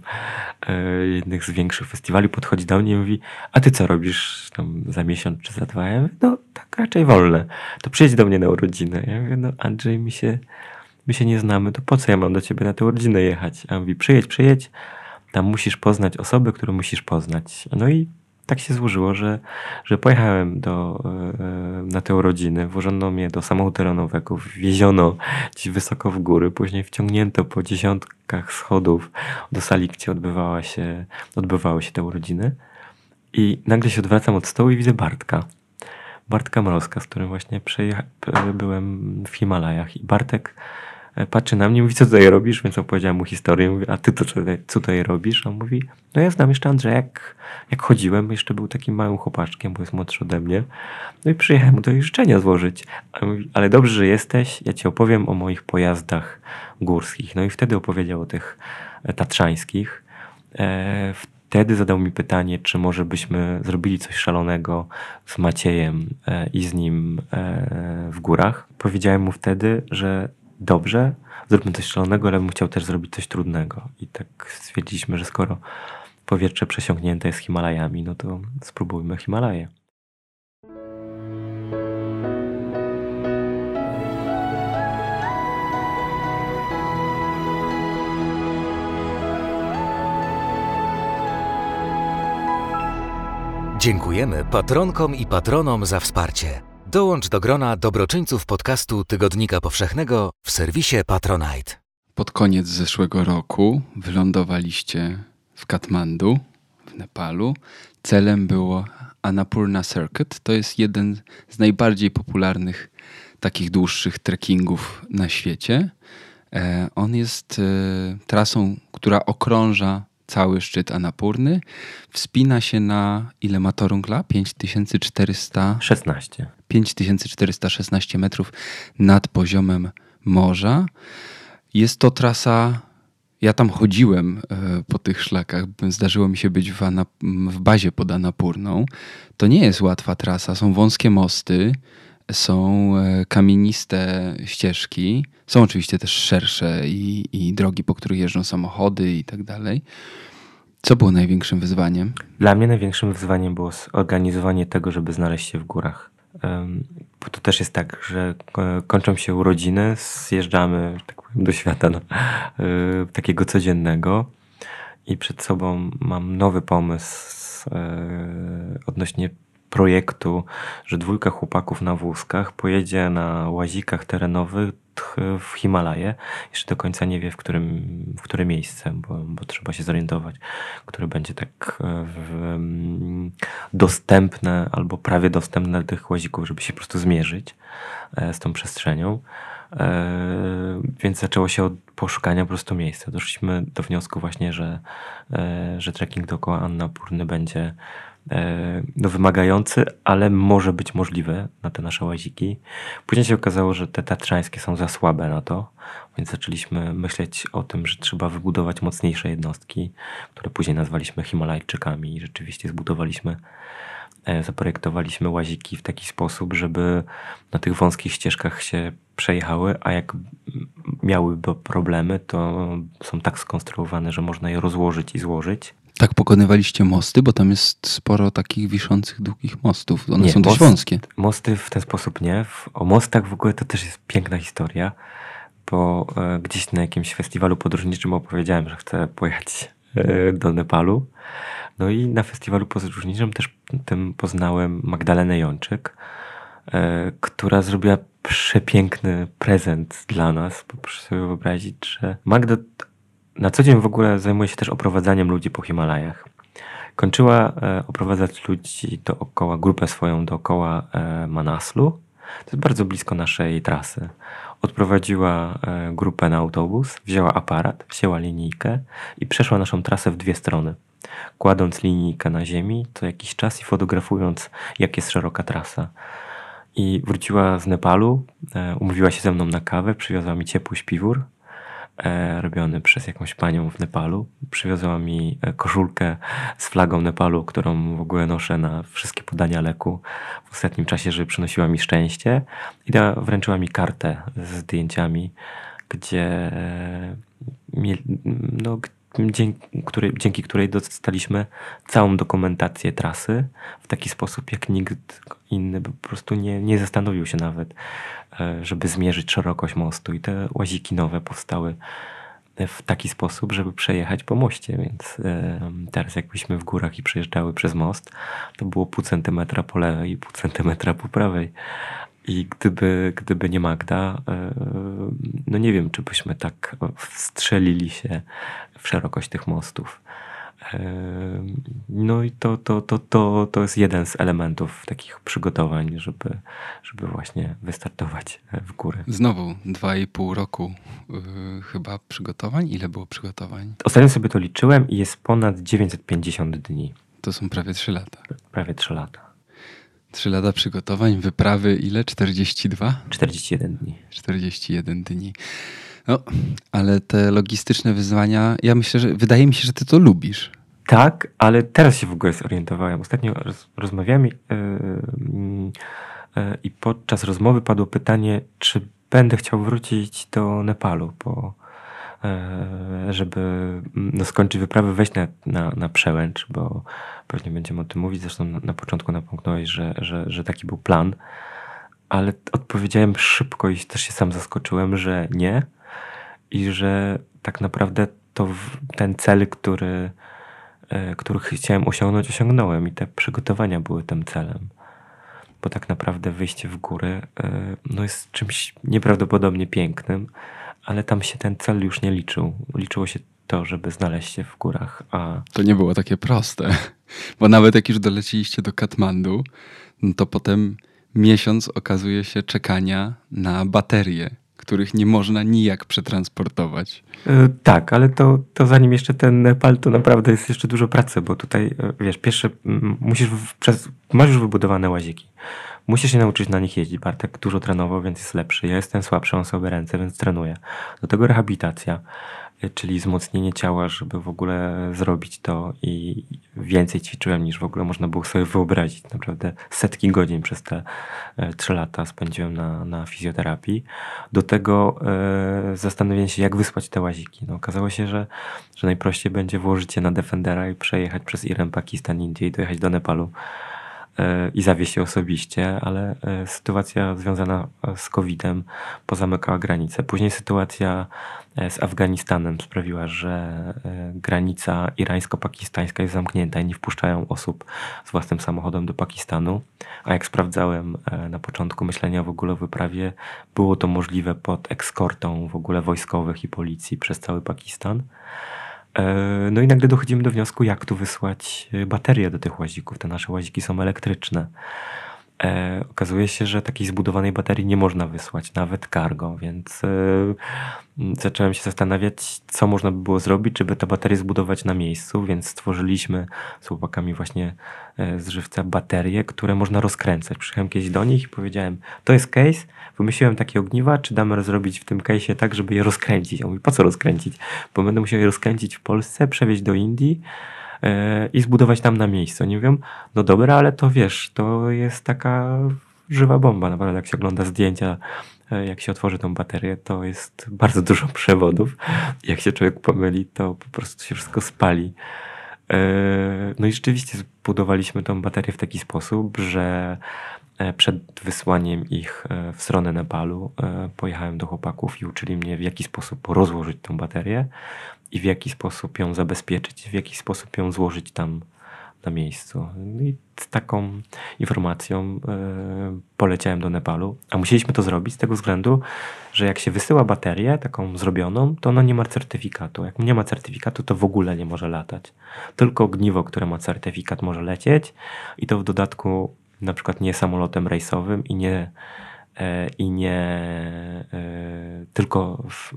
e, jednych z większych festiwali podchodzi do mnie i mówi, a ty co robisz tam za miesiąc czy za dwa? Ja mówię, no tak raczej wolne. To przyjedź do mnie na urodziny. Ja mówię, no Andrzej, mi się, my się nie znamy, to po co ja mam do ciebie na tę urodzinę jechać? A on mówi, przyjedź, przyjedź, tam musisz poznać osoby, które musisz poznać. No i tak się złożyło, że, że pojechałem do, e, na te urodziny. Włożono mnie do samochodu terenowego, wieziono gdzieś wysoko w góry, później wciągnięto po dziesiątkach schodów do sali, gdzie odbywała się, odbywały się te urodziny. I nagle się odwracam od stołu i widzę Bartka. Bartka Mrozka, z którym właśnie byłem w Himalajach. I Bartek patrzy na mnie, mówi, co tutaj robisz? Więc opowiedziałem mu historię, a ty to co, co tutaj robisz? A on mówi, no ja znam jeszcze Andrzeja, jak, jak chodziłem, jeszcze był takim małym chłopaczkiem, bo jest młodszy ode mnie. No i przyjechałem mu to życzenia złożyć. Mówi, ale dobrze, że jesteś, ja ci opowiem o moich pojazdach górskich. No i wtedy opowiedział o tych e, tatrzańskich. E, wtedy zadał mi pytanie, czy może byśmy zrobili coś szalonego z Maciejem e, i z nim e, w górach. Powiedziałem mu wtedy, że dobrze, zróbmy coś szalonego, ale bym chciał też zrobić coś trudnego. I tak stwierdziliśmy, że skoro powietrze przesiąknięte jest Himalajami, no to spróbujmy Himalaje. Dziękujemy patronkom i patronom za wsparcie. Dołącz do grona dobroczyńców podcastu Tygodnika Powszechnego w serwisie Patronite. Pod koniec zeszłego roku wylądowaliście w Katmandu, w Nepalu. Celem było Annapurna Circuit. To jest jeden z najbardziej popularnych takich dłuższych trekkingów na świecie. E, on jest e, trasą, która okrąża cały szczyt Anapurny. Wspina się na ile ma Torungla? 5400... 16. 5416 metrów nad poziomem morza. Jest to trasa. Ja tam chodziłem e, po tych szlakach. Zdarzyło mi się być w, Anap- w bazie pod Anapurną. To nie jest łatwa trasa. Są wąskie mosty, są e, kamieniste ścieżki. Są oczywiście też szersze i, i drogi, po których jeżdżą samochody i tak dalej. Co było największym wyzwaniem? Dla mnie największym wyzwaniem było zorganizowanie tego, żeby znaleźć się w górach. Bo to też jest tak, że e, kończą się urodziny, zjeżdżamy tak powiem, do świata no, e, takiego codziennego i przed sobą mam nowy pomysł odnośnie projektu, że dwójka chłopaków na wózkach pojedzie na łazikach terenowych w Himalaje. Jeszcze do końca nie wie w którym, w które miejsce, bo, bo trzeba się zorientować, które będzie tak e, w, mm, dostępne albo prawie dostępne dla tych łazików, żeby się po prostu zmierzyć e, z tą przestrzenią. E, Więc zaczęło się od poszukania po prostu miejsca. Doszliśmy do wniosku właśnie, że, że trekking dookoła Annapurny będzie e, no, wymagający, ale może być możliwy na te nasze łaziki. Później się okazało, że te tatrzańskie są za słabe na to, więc zaczęliśmy myśleć o tym, że trzeba wybudować mocniejsze jednostki, które później nazwaliśmy Himalajczykami i rzeczywiście zbudowaliśmy e, zaprojektowaliśmy łaziki w taki sposób, żeby na tych wąskich ścieżkach się przejechały, a jak miałyby problemy, to są tak skonstruowane, że można je rozłożyć i złożyć. Tak pokonywaliście mosty, bo tam jest sporo takich wiszących, długich mostów. One Nie, są dość most- wąskie. Mosty w ten sposób nie. O mostach w ogóle to też jest piękna historia, bo e, gdzieś na jakimś festiwalu podróżniczym opowiedziałem, że chcę pojechać e, do Nepalu. No i na festiwalu podróżniczym też tym poznałem Magdalenę Jączyk, e, która zrobiła przepiękny prezent dla nas. Bo proszę sobie wyobrazić, że Magda na co dzień w ogóle zajmuje się też oprowadzaniem ludzi po Himalajach. Kończyła e, oprowadzać ludzi dookoła, grupę swoją dookoła e, Manaslu. To jest bardzo blisko naszej trasy. Odprowadziła e, grupę na autobus, wzięła aparat, wzięła linijkę i przeszła naszą trasę w dwie strony. Kładąc linijkę na ziemi co jakiś czas i fotografując, jak jest szeroka trasa. I wróciła z Nepalu, umówiła się ze mną na kawę, przywiozła mi ciepły śpiwór, robiony przez jakąś panią w Nepalu. Przywiozła mi e, koszulkę z flagą Nepalu, którą w ogóle noszę na wszystkie podania leku w ostatnim czasie, żeby przynosiła mi szczęście. I da, wręczyła mi kartę z zdjęciami, gdzie e, no, dzięki której, dzięki której dostaliśmy całą dokumentację trasy w taki sposób, jak nikt inny po prostu nie, nie zastanowił się nawet, e, żeby zmierzyć szerokość mostu. I te łaziki nowe powstały w taki sposób, żeby przejechać po moście, więc e, teraz jakbyśmy w górach i przejeżdżały przez most, to było pół centymetra po lewej i pół centymetra po prawej. I gdyby, gdyby nie Magda, e, no nie wiem, czy byśmy tak wstrzelili się w szerokość tych mostów. E, No i to, to, to, to, to jest jeden z elementów takich przygotowań, żeby, żeby właśnie wystartować w górę. Znowu dwa i pół roku yy, chyba przygotowań. Ile było przygotowań? Ostatnio sobie to liczyłem i jest ponad 950 dni, To są prawie trzy lata. prawie 3 lata. Trzy lata przygotowań, wyprawy ile? 42? 41 dni. 41 dni. No, ale te logistyczne wyzwania, ja myślę, że wydaje mi się, że ty to lubisz. Tak, ale teraz się w ogóle zorientowałem. Ostatnio roz, rozmawiałem yy, yy, i podczas rozmowy padło pytanie, czy będę chciał wrócić do Nepalu, bo yy, żeby no, skończyć wyprawę, wejść na, na, na przełęcz, bo pewnie będziemy o tym mówić. Zresztą na, na początku napomknąłeś, że, że, że taki był plan, ale odpowiedziałem szybko i też się sam zaskoczyłem, że nie i że tak naprawdę to ten cel, który e, których chciałem osiągnąć, osiągnąłem i te przygotowania były tym celem. Bo tak naprawdę wyjście w górę e, no jest czymś nieprawdopodobnie pięknym, ale tam się ten cel już nie liczył. Liczyło się to, żeby znaleźć się w górach, a To nie było takie proste, bo nawet jak już doleciliście do Katmandu, no to potem miesiąc okazuje się czekania na baterię, których nie można nijak przetransportować. E, tak, ale to, to zanim jeszcze ten Nepal, to naprawdę jest jeszcze dużo pracy, bo tutaj, e, wiesz, pierwsze, musisz, w, przez, masz już wybudowane łaziki. Musisz się nauczyć na nich jeździć. Bartek dużo trenował, więc jest lepszy. Ja jestem słabszy, on sobie ręce, więc trenuję. Do tego rehabilitacja czyli wzmocnienie ciała, żeby w ogóle zrobić to i więcej ćwiczyłem niż w ogóle można było sobie wyobrazić. Naprawdę setki godzin przez te e, trzy lata spędziłem na, na fizjoterapii. Do tego e, się, jak wysłać te łaziki. No, okazało się, że, że najprościej będzie włożyć je na Defendera i przejechać przez Iran, Pakistan, Indię i dojechać do Nepalu i zawieźć się osobiście, ale e, sytuacja związana z COVID-em pozamykała granice. Później sytuacja E, z Afganistanem sprawiła, że e, granica irańsko-pakistańska jest zamknięta i nie wpuszczają osób z własnym samochodem do Pakistanu. A jak sprawdzałem e, na początku myślenia w ogóle o wyprawie, było to możliwe pod ekskortą w ogóle wojskowych i policji przez cały Pakistan. No i nagle dochodzimy do wniosku, jak tu wysłać baterie do tych łazików. Te nasze łaziki są elektryczne. E, okazuje się, że takiej zbudowanej baterii nie można wysłać, nawet cargo, więc e, zacząłem się zastanawiać, co można by było zrobić, żeby tę baterię zbudować na miejscu, więc stworzyliśmy z chłopakami właśnie e, z żywca baterie, które można rozkręcać. Przyjechałem kiedyś do nich i powiedziałem, to jest case, wymyśliłem takie ogniwa, czy damy zrobić w tym case'ie tak, żeby je rozkręcić? On mówi, po co rozkręcić? Bo będę musiał je rozkręcić w Polsce, przewieźć do Indii, E, i zbudować tam na miejscu. Nie wiem, no dobra, ale to wiesz, to jest taka żywa bomba. Naprawdę, jak się ogląda zdjęcia, e, jak się otworzy tą baterię, to jest bardzo dużo przewodów. Jak się człowiek pomyli, to po prostu się wszystko spali. E, no i rzeczywiście zbudowaliśmy tą baterię w taki sposób, że przed wysłaniem ich w stronę Nepalu pojechałem do chłopaków i uczyli mnie w jaki sposób rozłożyć tą baterię i w jaki sposób ją zabezpieczyć, w jaki sposób ją złożyć tam na miejscu. I z taką informacją poleciałem do Nepalu, a musieliśmy to zrobić z tego względu, że jak się wysyła baterię taką zrobioną, to ona nie ma certyfikatu. Jak nie ma certyfikatu, to w ogóle nie może latać. Tylko ogniwo, które ma certyfikat, może lecieć i to w dodatku na przykład nie samolotem rejsowym i nie, yy, i nie yy, tylko w,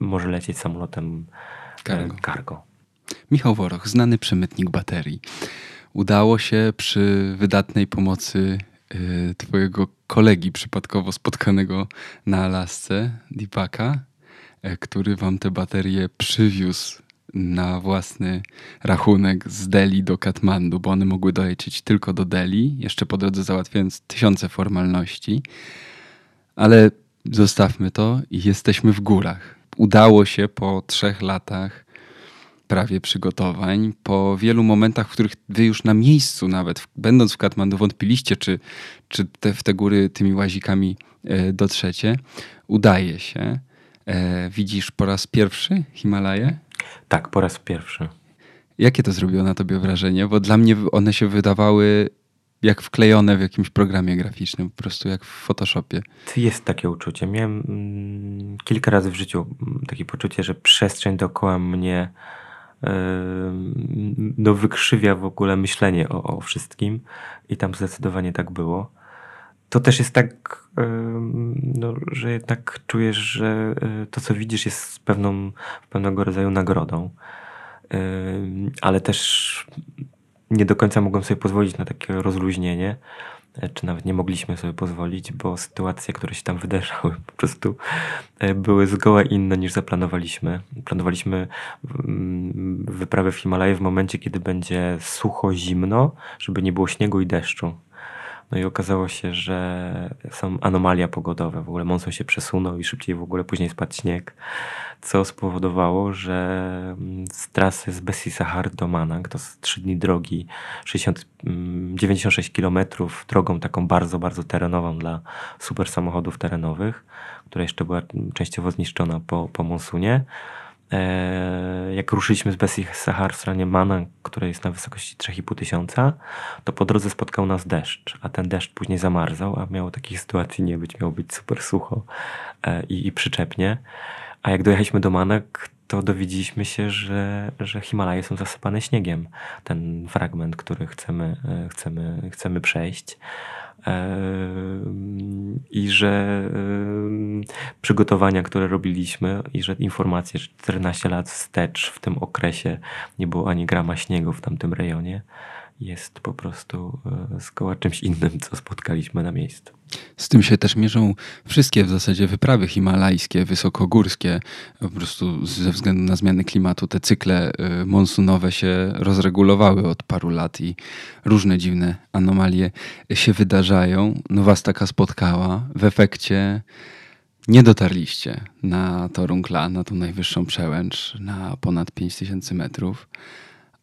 może lecieć samolotem e, cargo. cargo. Michał Woroch, znany przemytnik baterii. Udało się przy wydatnej pomocy twojego kolegi przypadkowo spotkanego na Alasce, Deepaka, który wam te baterie przywiózł na własny rachunek z Delhi do Katmandu, bo one mogły dolecieć tylko do Delhi, jeszcze po drodze załatwiając tysiące formalności. Ale zostawmy to i jesteśmy w górach udało się po trzech latach prawie przygotowań, po wielu momentach, w których wy już na miejscu nawet, będąc w Katmandu, wątpiliście, czy, czy te, w te góry tymi łazikami e, dotrzecie, udaje się. E, widzisz po raz pierwszy Himalaje? Tak, po raz pierwszy. Jakie to zrobiło na tobie wrażenie? Bo dla mnie one się wydawały jak wklejone w jakimś programie graficznym, po prostu jak w Photoshopie. Jest takie uczucie. Miałem mm, kilka razy w życiu mm, takie poczucie, że przestrzeń dookoła mnie yy, no, wykrzywia w ogóle myślenie o, o, wszystkim i tam zdecydowanie tak było. To też jest tak, no, że jednak czujesz, że yy, to, co widzisz, jest pewną, pewnego rodzaju nagrodą. Ale też nie do końca mogłem sobie pozwolić na takie rozluźnienie, e, czy nawet nie mogliśmy sobie pozwolić, bo sytuacje, które się tam wydarzały, po prostu e, były zgoła inne niż zaplanowaliśmy. Planowaliśmy mm, wyprawę w Himalaje w momencie, kiedy będzie sucho, zimno, żeby nie było śniegu i deszczu. No i okazało się, że są anomalia pogodowe. W ogóle monsun się przesunął i szybciej w ogóle później spadł śnieg, co spowodowało, że mm, z trasy z Bessi Sahar do Manang, to 3 dni drogi, 60, 96 km drogą taką bardzo, bardzo terenową dla super samochodów terenowych, która jeszcze była częściowo zniszczona po, po monsunie. E, jak ruszyliśmy z Bessie Sahar w stronie Mana, która jest na wysokości 3,5 tysiąca, to po drodze spotkał nas deszcz, a ten deszcz później zamarzał, a miało takich sytuacji nie być, miało być super sucho e, i, i przyczepnie. A jak dojechaliśmy do Manek, to dowiedzieliśmy się, że, że Himalaje są zasypane śniegiem. Ten fragment, który chcemy, e, chcemy, chcemy przejść. I że przygotowania, które robiliśmy i że informacje, że 14 lat wstecz w tym okresie nie było ani grama śniegu w tamtym rejonie, jest po prostu e, zgoła czymś innym, co spotkaliśmy na miejscu. Z tym się też mierzą wszystkie w zasadzie wyprawy himalajskie, wysokogórskie. Po prostu ze względu na zmiany klimatu te cykle e, monsunowe się rozregulowały od paru lat i różne dziwne anomalie się wydarzają. No was taka spotkała. W efekcie nie dotarliście na Torunkla, na tą najwyższą przełęcz, na ponad 5000 metrów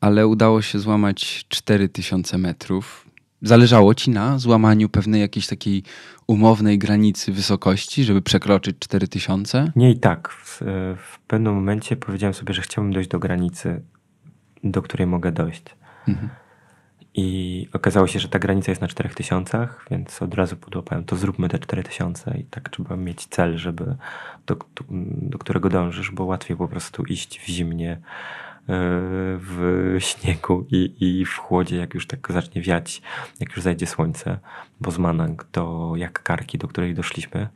ale udało się złamać 4000 metrów. Zależało ci na złamaniu pewnej jakiejś takiej umownej granicy wysokości, żeby przekroczyć 4000? Nie i tak. W, w pewnym momencie powiedziałem sobie, że chciałbym dojść do granicy, do której mogę dojść. Mhm. I okazało się, że ta granica jest na 4000, więc od razu podłapałem, to zróbmy te 4000 i tak trzeba mieć cel, żeby do, do, do którego dążysz, bo łatwiej po prostu iść w zimnie w śniegu i, i w chłodzie, jak już tak zacznie wiać, jak już zajdzie słońce, bo z Manang do jak Karki, do której doszliśmy,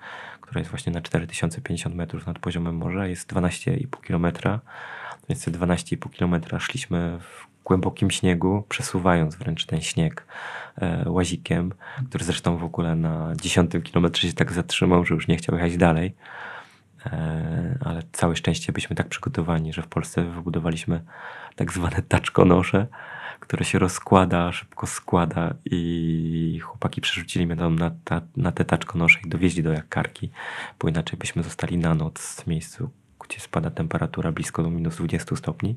która jest właśnie na 4050 metrów nad poziomem morza, jest 12,5 kilometra, więc te 12,5 kilometra szliśmy w głębokim śniegu, przesuwając wręcz ten śnieg e, łazikiem, który zresztą w ogóle na 10 kilometrze się tak zatrzymał, że już nie chciał jechać dalej. E, ale całe szczęście byliśmy tak przygotowani, że w Polsce wybudowaliśmy tak zwane taczkonosze, które się rozkłada, szybko składa i chłopaki przerzucili mnie tam na, ta, na te taczkonosze i dowieźli do Jakarki, bo inaczej byśmy zostali na noc w miejscu, gdzie spada temperatura blisko do minus 20 stopni,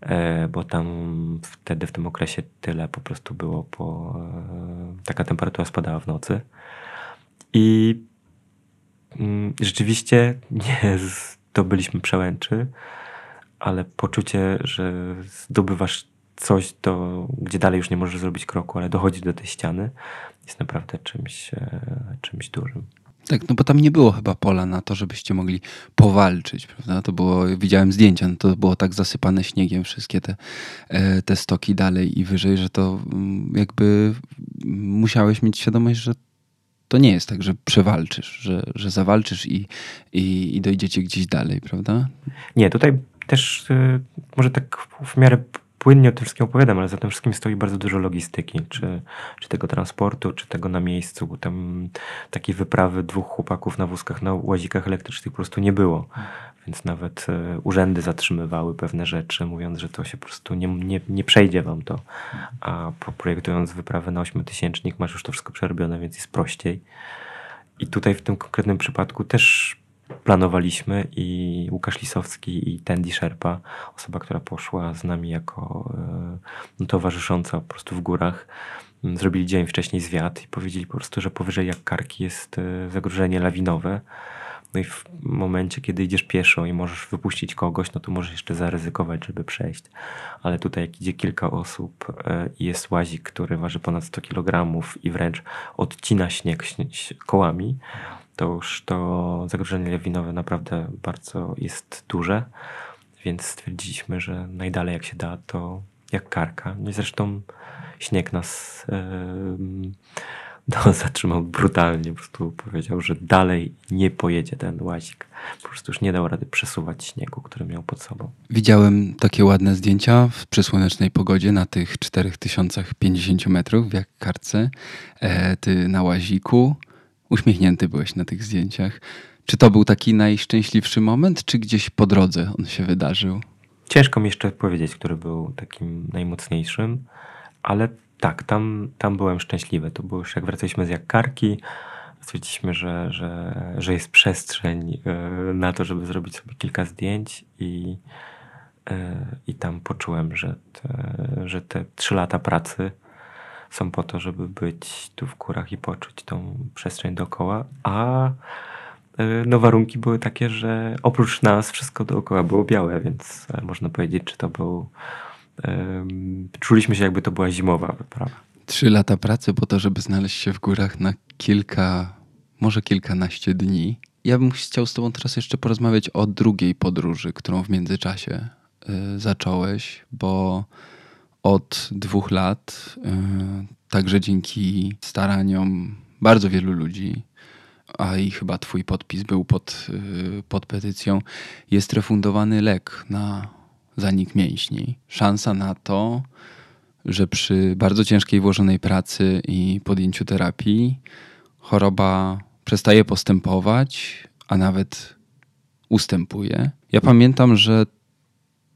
e, bo tam wtedy w tym okresie tyle po prostu było, bo e, taka temperatura spadała w nocy. I rzeczywiście nie zdobyliśmy przełęczy, ale poczucie, że zdobywasz coś, do, gdzie dalej już nie możesz zrobić kroku, ale dochodzić do tej ściany, jest naprawdę czymś, e, czymś dużym. Tak, no bo tam nie było chyba pola na to, żebyście mogli powalczyć, prawda? To było, widziałem zdjęcia, no to było tak zasypane śniegiem wszystkie te, e, te stoki dalej i wyżej, że to mm, jakby musiałeś mieć świadomość, że to nie jest tak, że przewalczysz, że, że zawalczysz i, i, i dojdziecie gdzieś dalej, prawda? Nie, tutaj też y, może tak w miarę płynnie o tym wszystkim opowiadam, ale za tym wszystkim stoi bardzo dużo logistyki, czy, czy tego transportu, czy tego na miejscu. Tam takiej wyprawy dwóch chłopaków na wózkach, na łazikach elektrycznych po prostu nie było. Więc nawet e, urzędy zatrzymywały pewne rzeczy, mówiąc, że to się po prostu nie, nie, nie przejdzie wam to. A projektując wyprawę na ośmiotysięcznik masz już to wszystko przerobione, więc jest prościej. I tutaj w tym konkretnym przypadku też planowaliśmy i Łukasz Lisowski i Tandy Sherpa, osoba, która poszła z nami jako e, no, towarzysząca po prostu w górach, zrobili dzień wcześniej zwiat i powiedzieli po prostu, że powyżej jak karki jest e, zagrożenie lawinowe no i w momencie, kiedy idziesz pieszo i możesz wypuścić kogoś, no to możesz jeszcze zaryzykować, żeby przejść. Ale tutaj, jak idzie kilka osób e, i jest łazik, który waży ponad 100 kg i wręcz odcina śnieg kołami, to już to zagrożenie lawinowe naprawdę bardzo jest duże. Więc stwierdziliśmy, że najdalej jak się da, to jak karka. No zresztą śnieg nas. Yy, no, zatrzymał brutalnie, po prostu powiedział, że dalej nie pojedzie ten łazik. Po prostu już nie dał rady przesuwać śniegu, który miał pod sobą. Widziałem takie ładne zdjęcia w przysłonecznej pogodzie na tych 4050 metrów w jak karce. E, ty na łaziku. Uśmiechnięty byłeś na tych zdjęciach. Czy to był taki najszczęśliwszy moment, czy gdzieś po drodze on się wydarzył? Ciężko mi jeszcze powiedzieć, który był takim najmocniejszym, ale tak, tam, tam byłem szczęśliwy. To było już jak wracaliśmy z Jakarki, stwierdziliśmy, że, że, że jest przestrzeń e, na to, żeby zrobić sobie kilka zdjęć i, e, i tam poczułem, że te, że te trzy lata pracy są po to, żeby być tu w górach i poczuć tą przestrzeń dookoła, a e, no warunki były takie, że oprócz nas wszystko dookoła było białe, więc można powiedzieć, czy to był czuliśmy się jakby to była zimowa wyprawa. Trzy lata pracy po to, żeby znaleźć się w górach na kilka, może kilkanaście dni. Ja bym chciał z Tobą teraz jeszcze porozmawiać o drugiej podróży, którą w międzyczasie y, zacząłeś, bo od dwóch lat, e, także dzięki staraniom bardzo wielu ludzi, a i chyba Twój podpis był pod, e, pod petycją, jest refundowany lek na zanik mięśni. Szansa na to, że przy bardzo ciężkiej włożonej pracy i podjęciu terapii choroba przestaje postępować, a nawet ustępuje. Ja pamiętam, że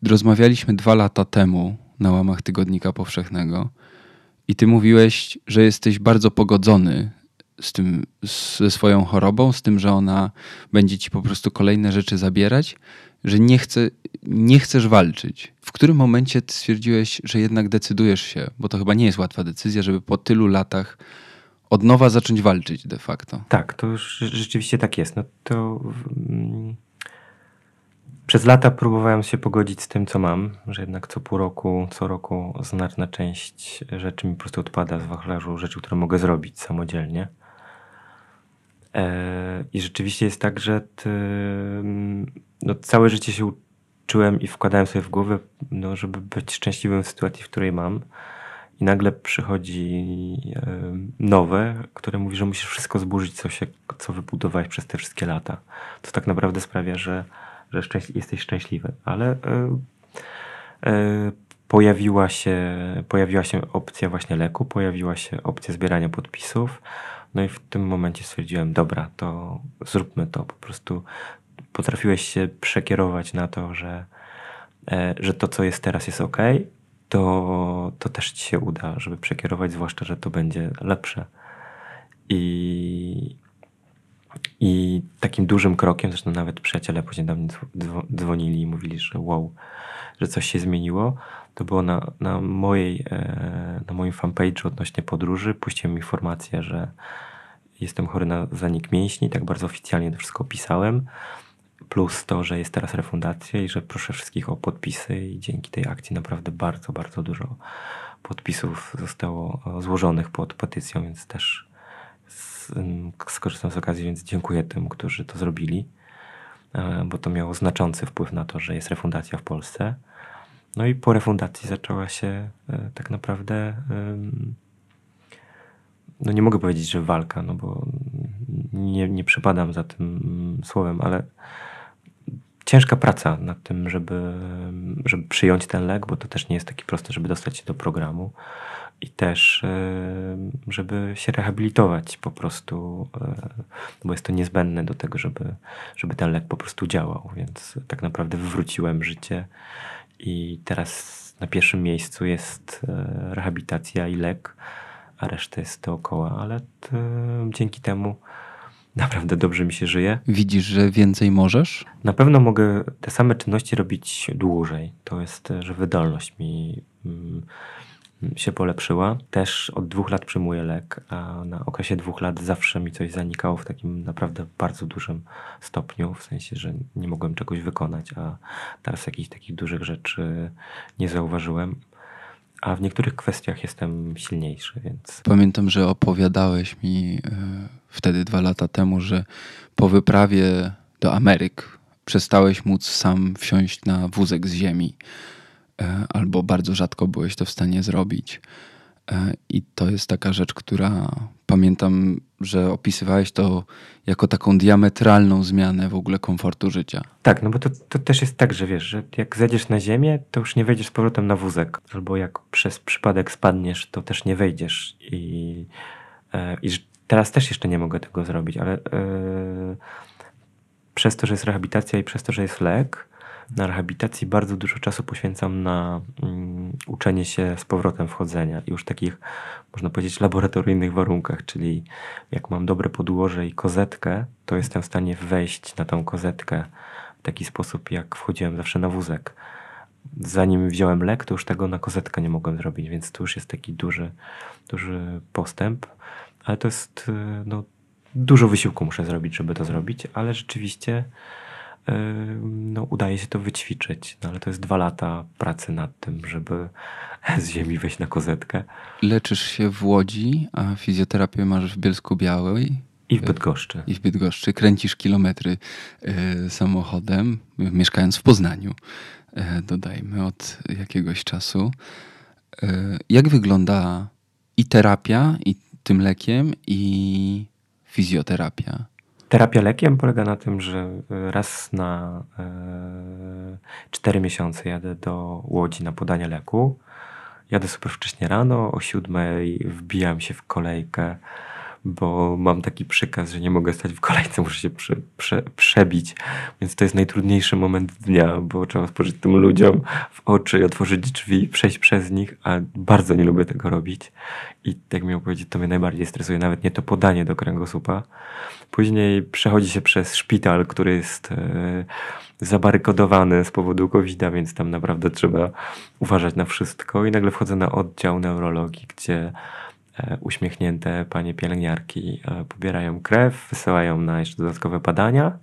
rozmawialiśmy dwa lata temu na łamach Tygodnika Powszechnego i ty mówiłeś, że jesteś bardzo pogodzony z tym, ze swoją chorobą, z tym, że ona będzie ci po prostu kolejne rzeczy zabierać, że nie, chce, nie chcesz walczyć. W którym momencie stwierdziłeś, że jednak decydujesz się, bo to chyba nie jest łatwa decyzja, żeby po tylu latach od nowa zacząć walczyć de facto. Tak, to już rzeczywiście tak jest. No to mm, przez lata próbowałem się pogodzić z tym, co mam, że jednak co pół roku, co roku znaczna część rzeczy mi po prostu odpada z wachlarzu, rzeczy, które mogę zrobić samodzielnie. I rzeczywiście jest tak, że ty, no, całe życie się uczyłem i wkładałem sobie w głowę, no, żeby być szczęśliwym w sytuacji, w której mam. I nagle przychodzi nowe, które mówi, że musisz wszystko zburzyć, co, się, co wybudowałeś przez te wszystkie lata. To tak naprawdę sprawia, że, że jesteś szczęśliwy. Ale e, e, pojawiła, się, pojawiła się opcja właśnie leku, pojawiła się opcja zbierania podpisów. No i w tym momencie stwierdziłem, dobra, to zróbmy to. Po prostu potrafiłeś się przekierować na to, że, że to, co jest teraz, jest ok, to, to też ci się uda, żeby przekierować, zwłaszcza, że to będzie lepsze. I, i takim dużym krokiem, zresztą nawet przyjaciele później do mnie dzwonili i mówili, że wow, że coś się zmieniło, to było na, na, mojej, e, na moim fanpage'u odnośnie podróży. Puściłem informację, że jestem chory na zanik mięśni, tak bardzo oficjalnie to wszystko opisałem plus to, że jest teraz refundacja i że proszę wszystkich o podpisy i dzięki tej akcji naprawdę bardzo, bardzo dużo podpisów zostało złożonych pod petycją, więc też skorzystam z okazji, więc dziękuję tym, którzy to zrobili, e, bo to miało znaczący wpływ na to, że jest refundacja w Polsce. No i po refundacji zaczęła się e, tak naprawdę no nie mogę powiedzieć, że walka, no bo nie, nie przypadam za tym słowem, ale ciężka praca nad tym, żeby, żeby przyjąć ten lek, bo to też nie jest taki prosty, żeby dostać się do programu i też e, żeby się rehabilitować po prostu, e, bo jest to niezbędne do tego, żeby, żeby ten lek po prostu działał, więc tak naprawdę wywróciłem życie i teraz na pierwszym miejscu jest e, rehabilitacja i lek, a reszta jest dookoła, ale dzięki temu naprawdę dobrze mi się żyje. Widzisz, że więcej możesz? Na pewno mogę te same czynności robić dłużej. To jest, że wydolność mi mm, się polepszyła. Też od dwóch lat przyjmuję lek, a na okresie dwóch lat zawsze mi coś zanikało w takim naprawdę bardzo dużym stopniu, w sensie, że nie mogłem czegoś wykonać, a teraz jakichś takich dużych rzeczy nie zauważyłem a w niektórych kwestiach jestem silniejszy, więc. Pamiętam, że opowiadałeś mi e, wtedy dwa lata temu, że po wyprawie do Ameryk przestałeś móc sam wsiąść na wózek z ziemi, albo bardzo rzadko byłeś to w stanie zrobić. E, I to jest taka rzecz, która pamiętam, że opisywałeś to jako taką diametralną zmianę w ogóle komfortu życia. Tak, no bo to, to też jest tak, że wiesz, że jak zejdziesz na ziemię, to już nie wejdziesz z powrotem na wózek. Albo jak przez przypadek spadniesz, to też nie wejdziesz. I, e, i teraz też jeszcze nie mogę tego zrobić, ale yy, przez to, że jest rehabilitacja i przez to, że jest lek, na rehabilitacji bardzo dużo czasu poświęcam na um, uczenie się z powrotem wchodzenia. I już takich, można powiedzieć, laboratoryjnych warunkach, czyli jak mam dobre podłoże i kozetkę, to jestem w stanie wejść na tą kozetkę w taki sposób, jak wchodziłem zawsze na wózek. Zanim wziąłem lek, to już tego na kozetkę nie mogłem zrobić, więc to już jest taki duży, duży postęp. Ale to jest, no, dużo wysiłku muszę zrobić, żeby to zrobić, ale rzeczywiście no, udaje się to wyćwiczyć. No, ale to jest dwa lata pracy nad tym, żeby z ziemi wejść na kozetkę. Leczysz się w Łodzi, a fizjoterapię masz w Bielsku Białej. I w Bydgoszczy. I w Bydgoszczy. Kręcisz kilometry y, samochodem, mieszkając w Poznaniu, y, dodajmy, od jakiegoś czasu. E, jak wygląda i terapia, i tym lekiem, i fizjoterapia? Terapia lekiem polega na tym, że raz na e, 4 miesiące jadę do Łodzi na podanie leku. Jadę super wcześnie rano, o siódmej wbijam się w kolejkę bo mam taki przykaz, że nie mogę stać w kolejce, muszę się prze, prze, przebić. Więc to jest najtrudniejszy moment dnia, bo trzeba spojrzeć tym ludziom w oczy, otworzyć drzwi, przejść przez nich, a bardzo nie lubię tego robić. I jak miał powiedzieć, to mnie najbardziej stresuje, nawet nie to podanie do kręgosłupa. Później przechodzi się przez szpital, który jest e, zabarykodowany z powodu covid więc tam naprawdę trzeba uważać na wszystko. I nagle wchodzę na oddział neurologii, gdzie E, uśmiechnięte panie pielęgniarki e, pobierają krew, wysyłają na jeszcze dodatkowe badania.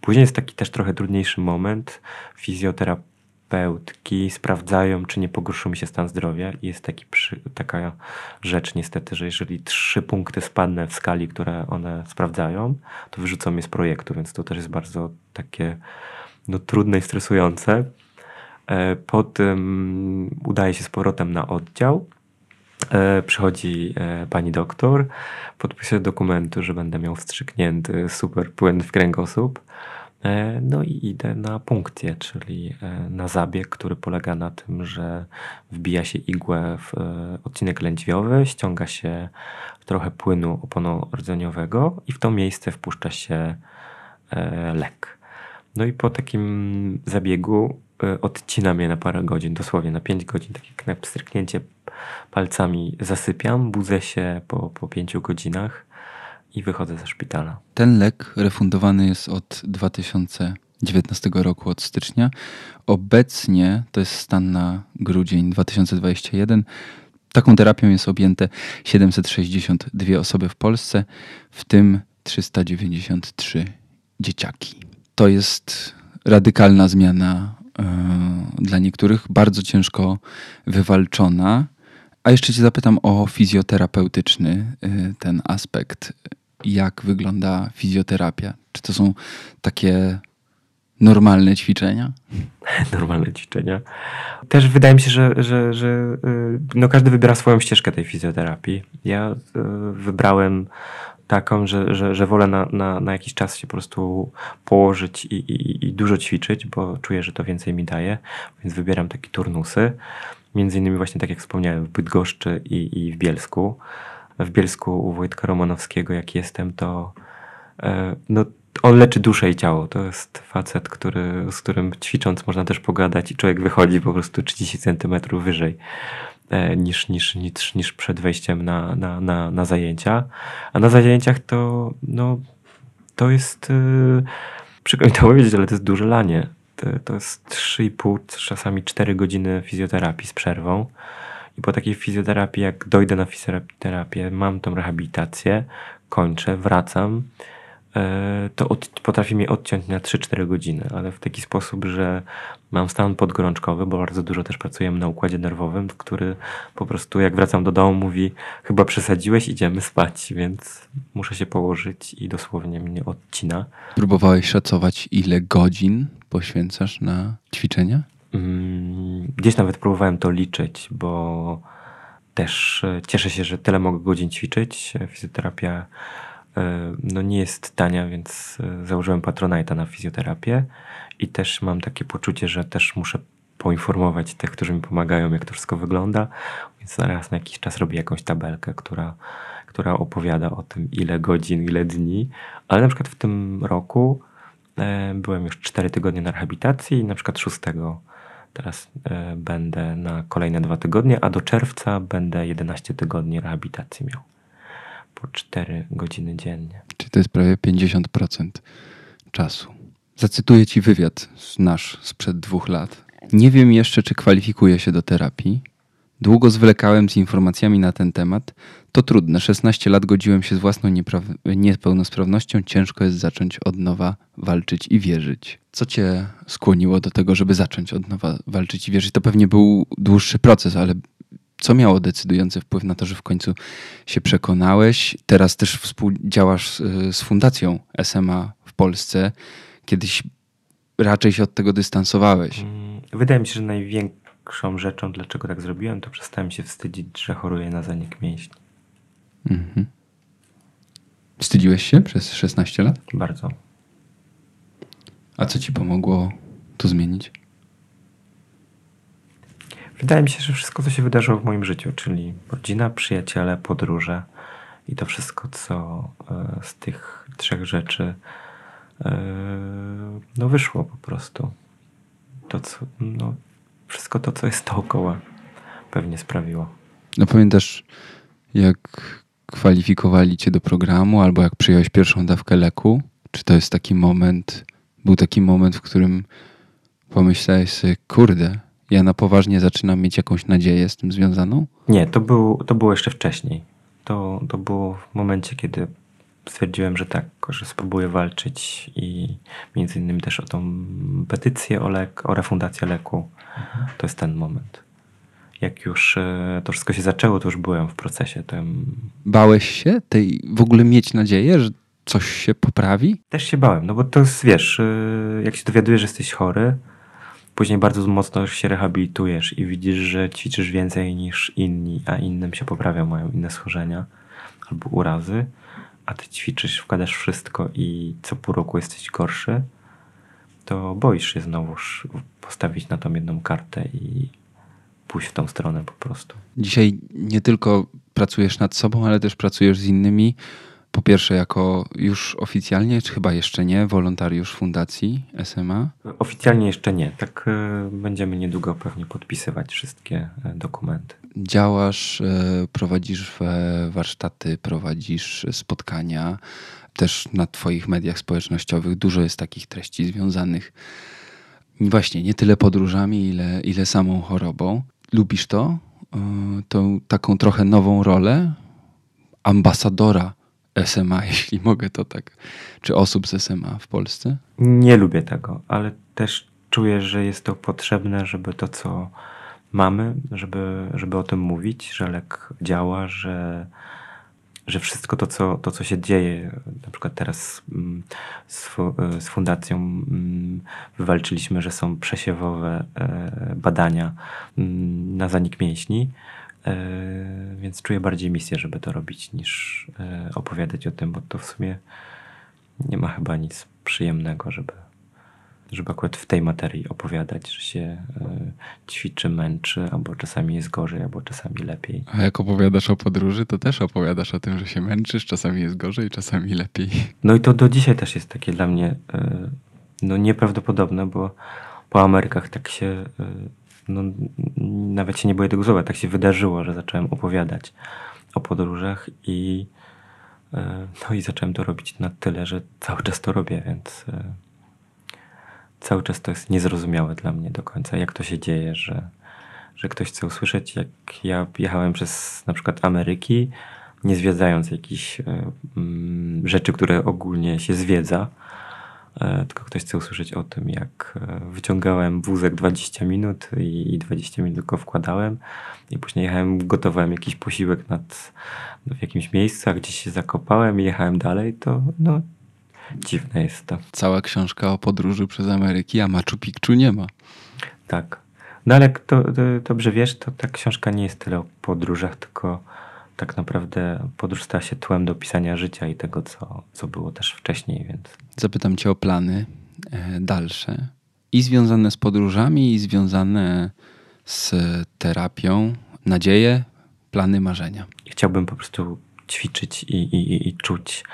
Później jest taki też trochę trudniejszy moment. Fizjoterapeutki sprawdzają, czy nie pogorszył mi się stan zdrowia. I jest taki przy, taka rzecz niestety, że jeżeli trzy punkty spadnę w skali, które one sprawdzają, to wyrzucą mnie z projektu, więc to też jest bardzo takie no, trudne i stresujące. E, potem udaje się z powrotem na oddział E, przychodzi e, pani doktor, podpisuje dokumentu, że będę miał wstrzyknięty super płyn w kręgosłup. E, no i idę na punkcję, czyli na zabieg, który polega na tym, że wbija się igłę w odcinek lędźwiowy, ściąga się trochę płynu oponoordzeniowego i w to miejsce wpuszcza się lek. No i po takim zabiegu odcina mnie na parę godzin, dosłownie na 5 godzin, tak jak na pstryknięcie palcami zasypiam, budzę się po, po pięciu godzinach i wychodzę ze szpitala. Ten lek refundowany jest od 2019 roku, od stycznia. Obecnie, to jest stan na grudzień 2021, taką terapią jest objęte 762 osoby w Polsce, w tym 393 dzieciaki. To jest radykalna zmiana yy, dla niektórych, bardzo ciężko wywalczona. A jeszcze Cię zapytam o fizjoterapeutyczny y, ten aspekt. Jak wygląda fizjoterapia? Czy to są takie normalne ćwiczenia? Normalne ćwiczenia. Też wydaje mi się, że, że, że y, no każdy wybiera swoją ścieżkę tej fizjoterapii. Ja y, wybrałem taką, że, że, że wolę na, na, na jakiś czas się po prostu położyć i, i, i dużo ćwiczyć, bo czuję, że to więcej mi daje, więc wybieram takie turnusy. Między innymi właśnie tak jak wspomniałem w Bydgoszczy i, i w Bielsku. W Bielsku u Wojtka Romanowskiego jak jestem, to e, no, on leczy duszę i ciało. To jest facet, który, z którym ćwicząc można też pogadać i człowiek wychodzi po prostu 30 centymetrów wyżej e, niż, niż, niż, niż przed wejściem na, na, na, na zajęcia. A na zajęciach to, no, to jest, yy, przykro mi to powiedzieć, ale to jest duże lanie to jest 3,5, czasami 4 godziny fizjoterapii z przerwą. I po takiej fizjoterapii, jak dojdę na fizjoterapię, mam tą rehabilitację, kończę, wracam, e, to od, potrafi mnie odciąć na 3-4 godziny, ale w taki sposób, że mam stan podgorączkowy, bo bardzo dużo też pracujemy na układzie nerwowym, który po prostu jak wracam do domu mówi chyba przesadziłeś, idziemy spać, więc muszę się położyć i dosłownie mnie odcina. Próbowałeś szacować ile godzin poświęcasz na ćwiczenia? Mm, gdzieś nawet próbowałem to liczyć, bo też e, cieszę się, że tyle mogę godzin ćwiczyć. Fizjoterapia e, no nie jest tania, więc e, założyłem Patronite'a na fizjoterapię i też mam takie poczucie, że też muszę poinformować tych, którzy mi pomagają, jak to wszystko wygląda. Więc zaraz na jakiś czas robię jakąś tabelkę, która, która opowiada o tym, ile godzin, ile dni. Ale na przykład w tym roku byłem już 4 tygodnie na rehabilitacji na przykład 6 teraz e, będę na kolejne dwa tygodnie, a do czerwca będę 11 tygodni rehabilitacji miał. Po 4 godziny dziennie. Czyli to jest prawie 50% czasu. Zacytuję ci wywiad nasz sprzed dwóch lat. Nie wiem jeszcze, czy kwalifikuję się do terapii. Długo zwlekałem z informacjami na ten temat. To trudne. 16 lat godziłem się z własną niepełnosprawnością. Ciężko jest zacząć od nowa walczyć i wierzyć. Co cię skłoniło do tego, żeby zacząć od nowa walczyć i wierzyć? To pewnie był dłuższy proces, ale co miało decydujący wpływ na to, że w końcu się przekonałeś? Teraz też współdziałasz z Fundacją SMA w Polsce. Kiedyś raczej się od tego dystansowałeś. Mm, wydaje mi się, że największy największą rzeczą, dlaczego tak zrobiłem, to przestałem się wstydzić, że choruję na zanik mięśni. Mhm. Wstydziłeś się przez 16 lat? Bardzo. A co ci pomogło to zmienić? Wydaje mi się, że wszystko, co się wydarzyło w moim życiu, czyli rodzina, przyjaciele, podróże i to wszystko, co e, z tych trzech rzeczy e, no wyszło po prostu. To, co, no, wszystko to, co jest dookoła, pewnie sprawiło. No pamiętasz, jak kwalifikowali cię do programu, albo jak przyjąłeś pierwszą dawkę leku? Czy to jest taki moment, był taki moment, w którym pomyślałeś sobie, kurde, ja na poważnie zaczynam mieć jakąś nadzieję z tym związaną? Nie, to, był, to było jeszcze wcześniej. To, to było w momencie, kiedy stwierdziłem, że tak, że spróbuję walczyć i między innymi też o tą petycję o lek, o refundację leku. To jest ten moment. Jak już e, to wszystko się zaczęło, to już byłem w procesie. To Bałeś się tej w ogóle mieć nadzieję, że coś się poprawi? Też się bałem, no bo to jest, wiesz, e, jak się dowiadujesz, że jesteś chory, później bardzo mocno się rehabilitujesz i widzisz, że ćwiczysz więcej niż inni, a innym się poprawia, mają inne schorzenia albo urazy, a ty ćwiczysz, wkładasz wszystko i co pół roku jesteś gorszy, to boisz się znowuż postawić na tą jedną kartę i pójść w tą stronę po prostu. Dzisiaj nie tylko pracujesz nad sobą, ale też pracujesz z innymi po pierwsze jako już oficjalnie, czy chyba jeszcze nie, wolontariusz Fundacji SMA? Oficjalnie jeszcze nie. Tak e, będziemy niedługo pewnie podpisywać wszystkie e, dokumenty. Działasz, e, prowadzisz warsztaty, prowadzisz spotkania. Też na Twoich mediach społecznościowych dużo jest takich treści związanych właśnie nie tyle podróżami, ile, ile samą chorobą. Lubisz to? Tą taką trochę nową rolę ambasadora SMA, jeśli mogę to tak, czy osób z SMA w Polsce? Nie lubię tego, ale też czuję, że jest to potrzebne, żeby to, co mamy, żeby, żeby o tym mówić, że lek działa, że, że wszystko to co, to, co się dzieje, na przykład teraz mm, z, z fundacją mm, wywalczyliśmy, że są przesiewowe e, badania mm, na zanik mięśni, E, więc czuję bardziej misję, żeby to robić, niż e, opowiadać o tym, bo to w sumie nie ma chyba nic przyjemnego, żeby, żeby akurat w tej materii opowiadać, że się e, ćwiczy, męczy, albo czasami jest gorzej, albo czasami lepiej. A jak opowiadasz o podróży, to też opowiadasz o tym, że się męczysz, czasami jest gorzej, czasami lepiej. No i to do dzisiaj też jest takie dla mnie no nieprawdopodobne, bo po Amerykach tak się no, nawet się nie boję tego słowa, tak się wydarzyło, że zacząłem opowiadać o podróżach i e, no i zacząłem to robić na tyle, że cały czas to robię, więc e, cały czas to jest niezrozumiałe dla mnie do końca, jak to się dzieje, że, że ktoś chce usłyszeć, jak ja jechałem przez na przykład Ameryki, nie zwiedzając jakichś e, mm, rzeczy, które ogólnie się zwiedza, E, tylko ktoś chce usłyszeć o tym, jak e, wyciągałem wózek 20 minut i 20 minut go wkładałem i później jechałem, gotowałem jakiś posiłek nad, w jakimś miejscu, a gdzieś się zakopałem i jechałem dalej, to no dziwne jest to. Cała książka o podróży przez Ameryki, a Machu Picchu nie ma. Tak. No ale to, to, dobrze wiesz, to ta książka nie jest tyle o podróżach, tylko tak naprawdę podróż stała się tłem do pisania życia i tego, co, co było też wcześniej, więc. Zapytam Cię o plany e, dalsze i związane z podróżami, i związane z terapią, nadzieje, plany, marzenia. Chciałbym po prostu ćwiczyć i, i, i czuć,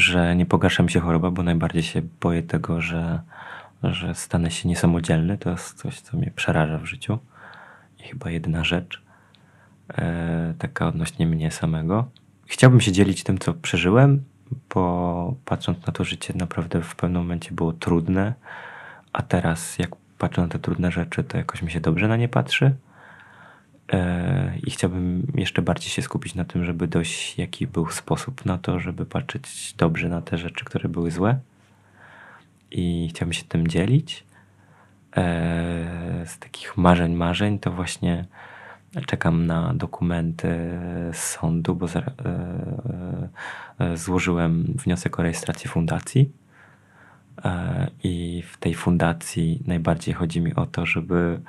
że nie pogarsza mi się choroba, bo najbardziej się boję tego, że, że stanę się niesamodzielny. To jest coś, co mnie przeraża w życiu. I chyba jedyna rzecz. E, taka odnośnie mnie samego. Chciałbym się dzielić tym, co przeżyłem, bo patrząc na to życie, naprawdę w pewnym momencie było trudne, a teraz, jak patrzę na te trudne rzeczy, to jakoś mi się dobrze na nie patrzy. E, I chciałbym jeszcze bardziej się skupić na tym, żeby dojść, jaki był sposób na to, żeby patrzeć dobrze na te rzeczy, które były złe. I chciałbym się tym dzielić. E, z takich marzeń, marzeń to właśnie Czekam na dokumenty z sądu, bo e, złożyłem wniosek o rejestrację fundacji. I w tej fundacji najbardziej chodzi mi o to, żeby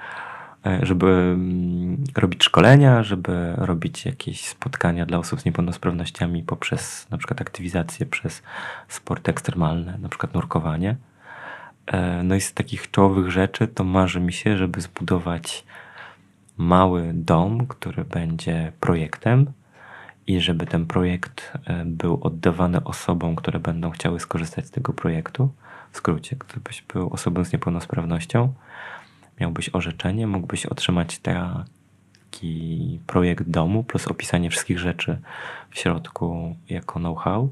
żeby mm, robić szkolenia, żeby robić jakieś spotkania dla osób z niepełnosprawnościami poprzez na przykład aktywizację przez sporty ekstremalne, na przykład nurkowanie. E, no i z takich czołowych rzeczy to marzy mi się, żeby zbudować mały dom, który będzie projektem i żeby ten projekt e, był oddawany osobom, które będą chciały skorzystać z tego projektu. W skrócie, gdybyś był osobą z niepełnosprawnością, miałbyś orzeczenie, mógłbyś otrzymać taki projekt domu plus opisanie wszystkich rzeczy w środku jako know-how.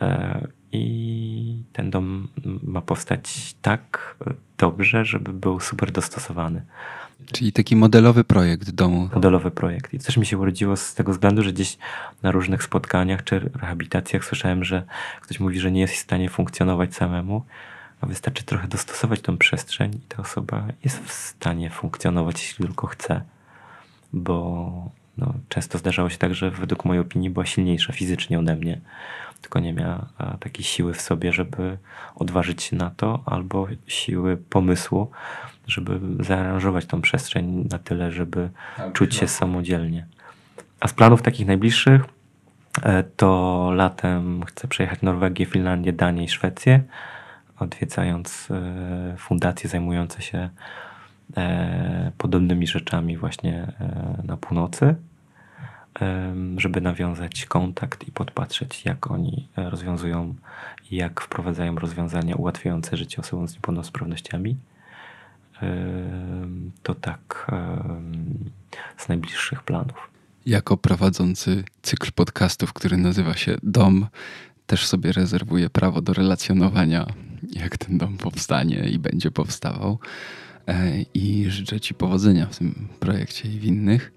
E, I ten dom ma powstać tak dobrze, żeby był super dostosowany. Czyli taki modelowy projekt domu. Modelowy projekt. I to też mi się urodziło z tego względu, że gdzieś na różnych spotkaniach czy rehabilitacjach słyszałem, że ktoś mówi, że nie jest w stanie funkcjonować samemu, a wystarczy trochę dostosować tą przestrzeń i ta osoba jest w stanie funkcjonować, jeśli tylko chce. Bo no, często zdarzało się tak, że według mojej opinii była silniejsza fizycznie ode mnie, tylko nie miała takiej siły w sobie, żeby odważyć się na to, albo siły pomysłu, żeby zaaranżować tą przestrzeń na tyle, żeby tak, czuć się samodzielnie. A z planów takich najbliższych e, to latem chcę przejechać Norwegię, Finlandię, Danię i Szwecję, odwiedzając e, fundacje zajmujące się e, podobnymi rzeczami właśnie na północy, żeby nawiązać kontakt i podpatrzeć, jak oni rozwiązują i jak wprowadzają rozwiązania ułatwiające życie osobom z niepełnosprawnościami to tak z najbliższych planów. Jako prowadzący cykl podcastów, który nazywa się Dom, też sobie rezerwuję prawo do relacjonowania, jak ten dom powstanie i będzie powstawał. E, I życzę Ci powodzenia w tym projekcie i w innych.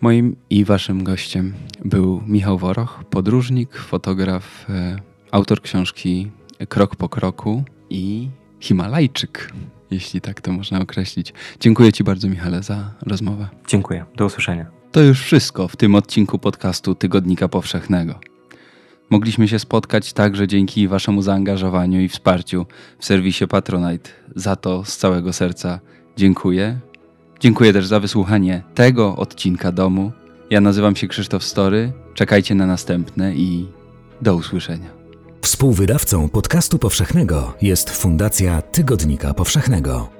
Moim i Waszym gościem był Michał Woroch, podróżnik, fotograf, e, autor książki Krok po kroku i Himalajczyk jeśli tak to można określić. Dziękuję Ci bardzo, Michale, za rozmowę. Dziękuję. Do usłyszenia. To już wszystko w tym odcinku podcastu Tygodnika Powszechnego. Mogliśmy się spotkać także dzięki Waszemu zaangażowaniu i wsparciu w serwisie Patronite. Za to z całego serca dziękuję. Dziękuję też za wysłuchanie tego odcinka domu. Ja nazywam się Krzysztof Story. Czekajcie na następne i do usłyszenia. Współwydawcą podcastu powszechnego jest Fundacja Tygodnika Powszechnego.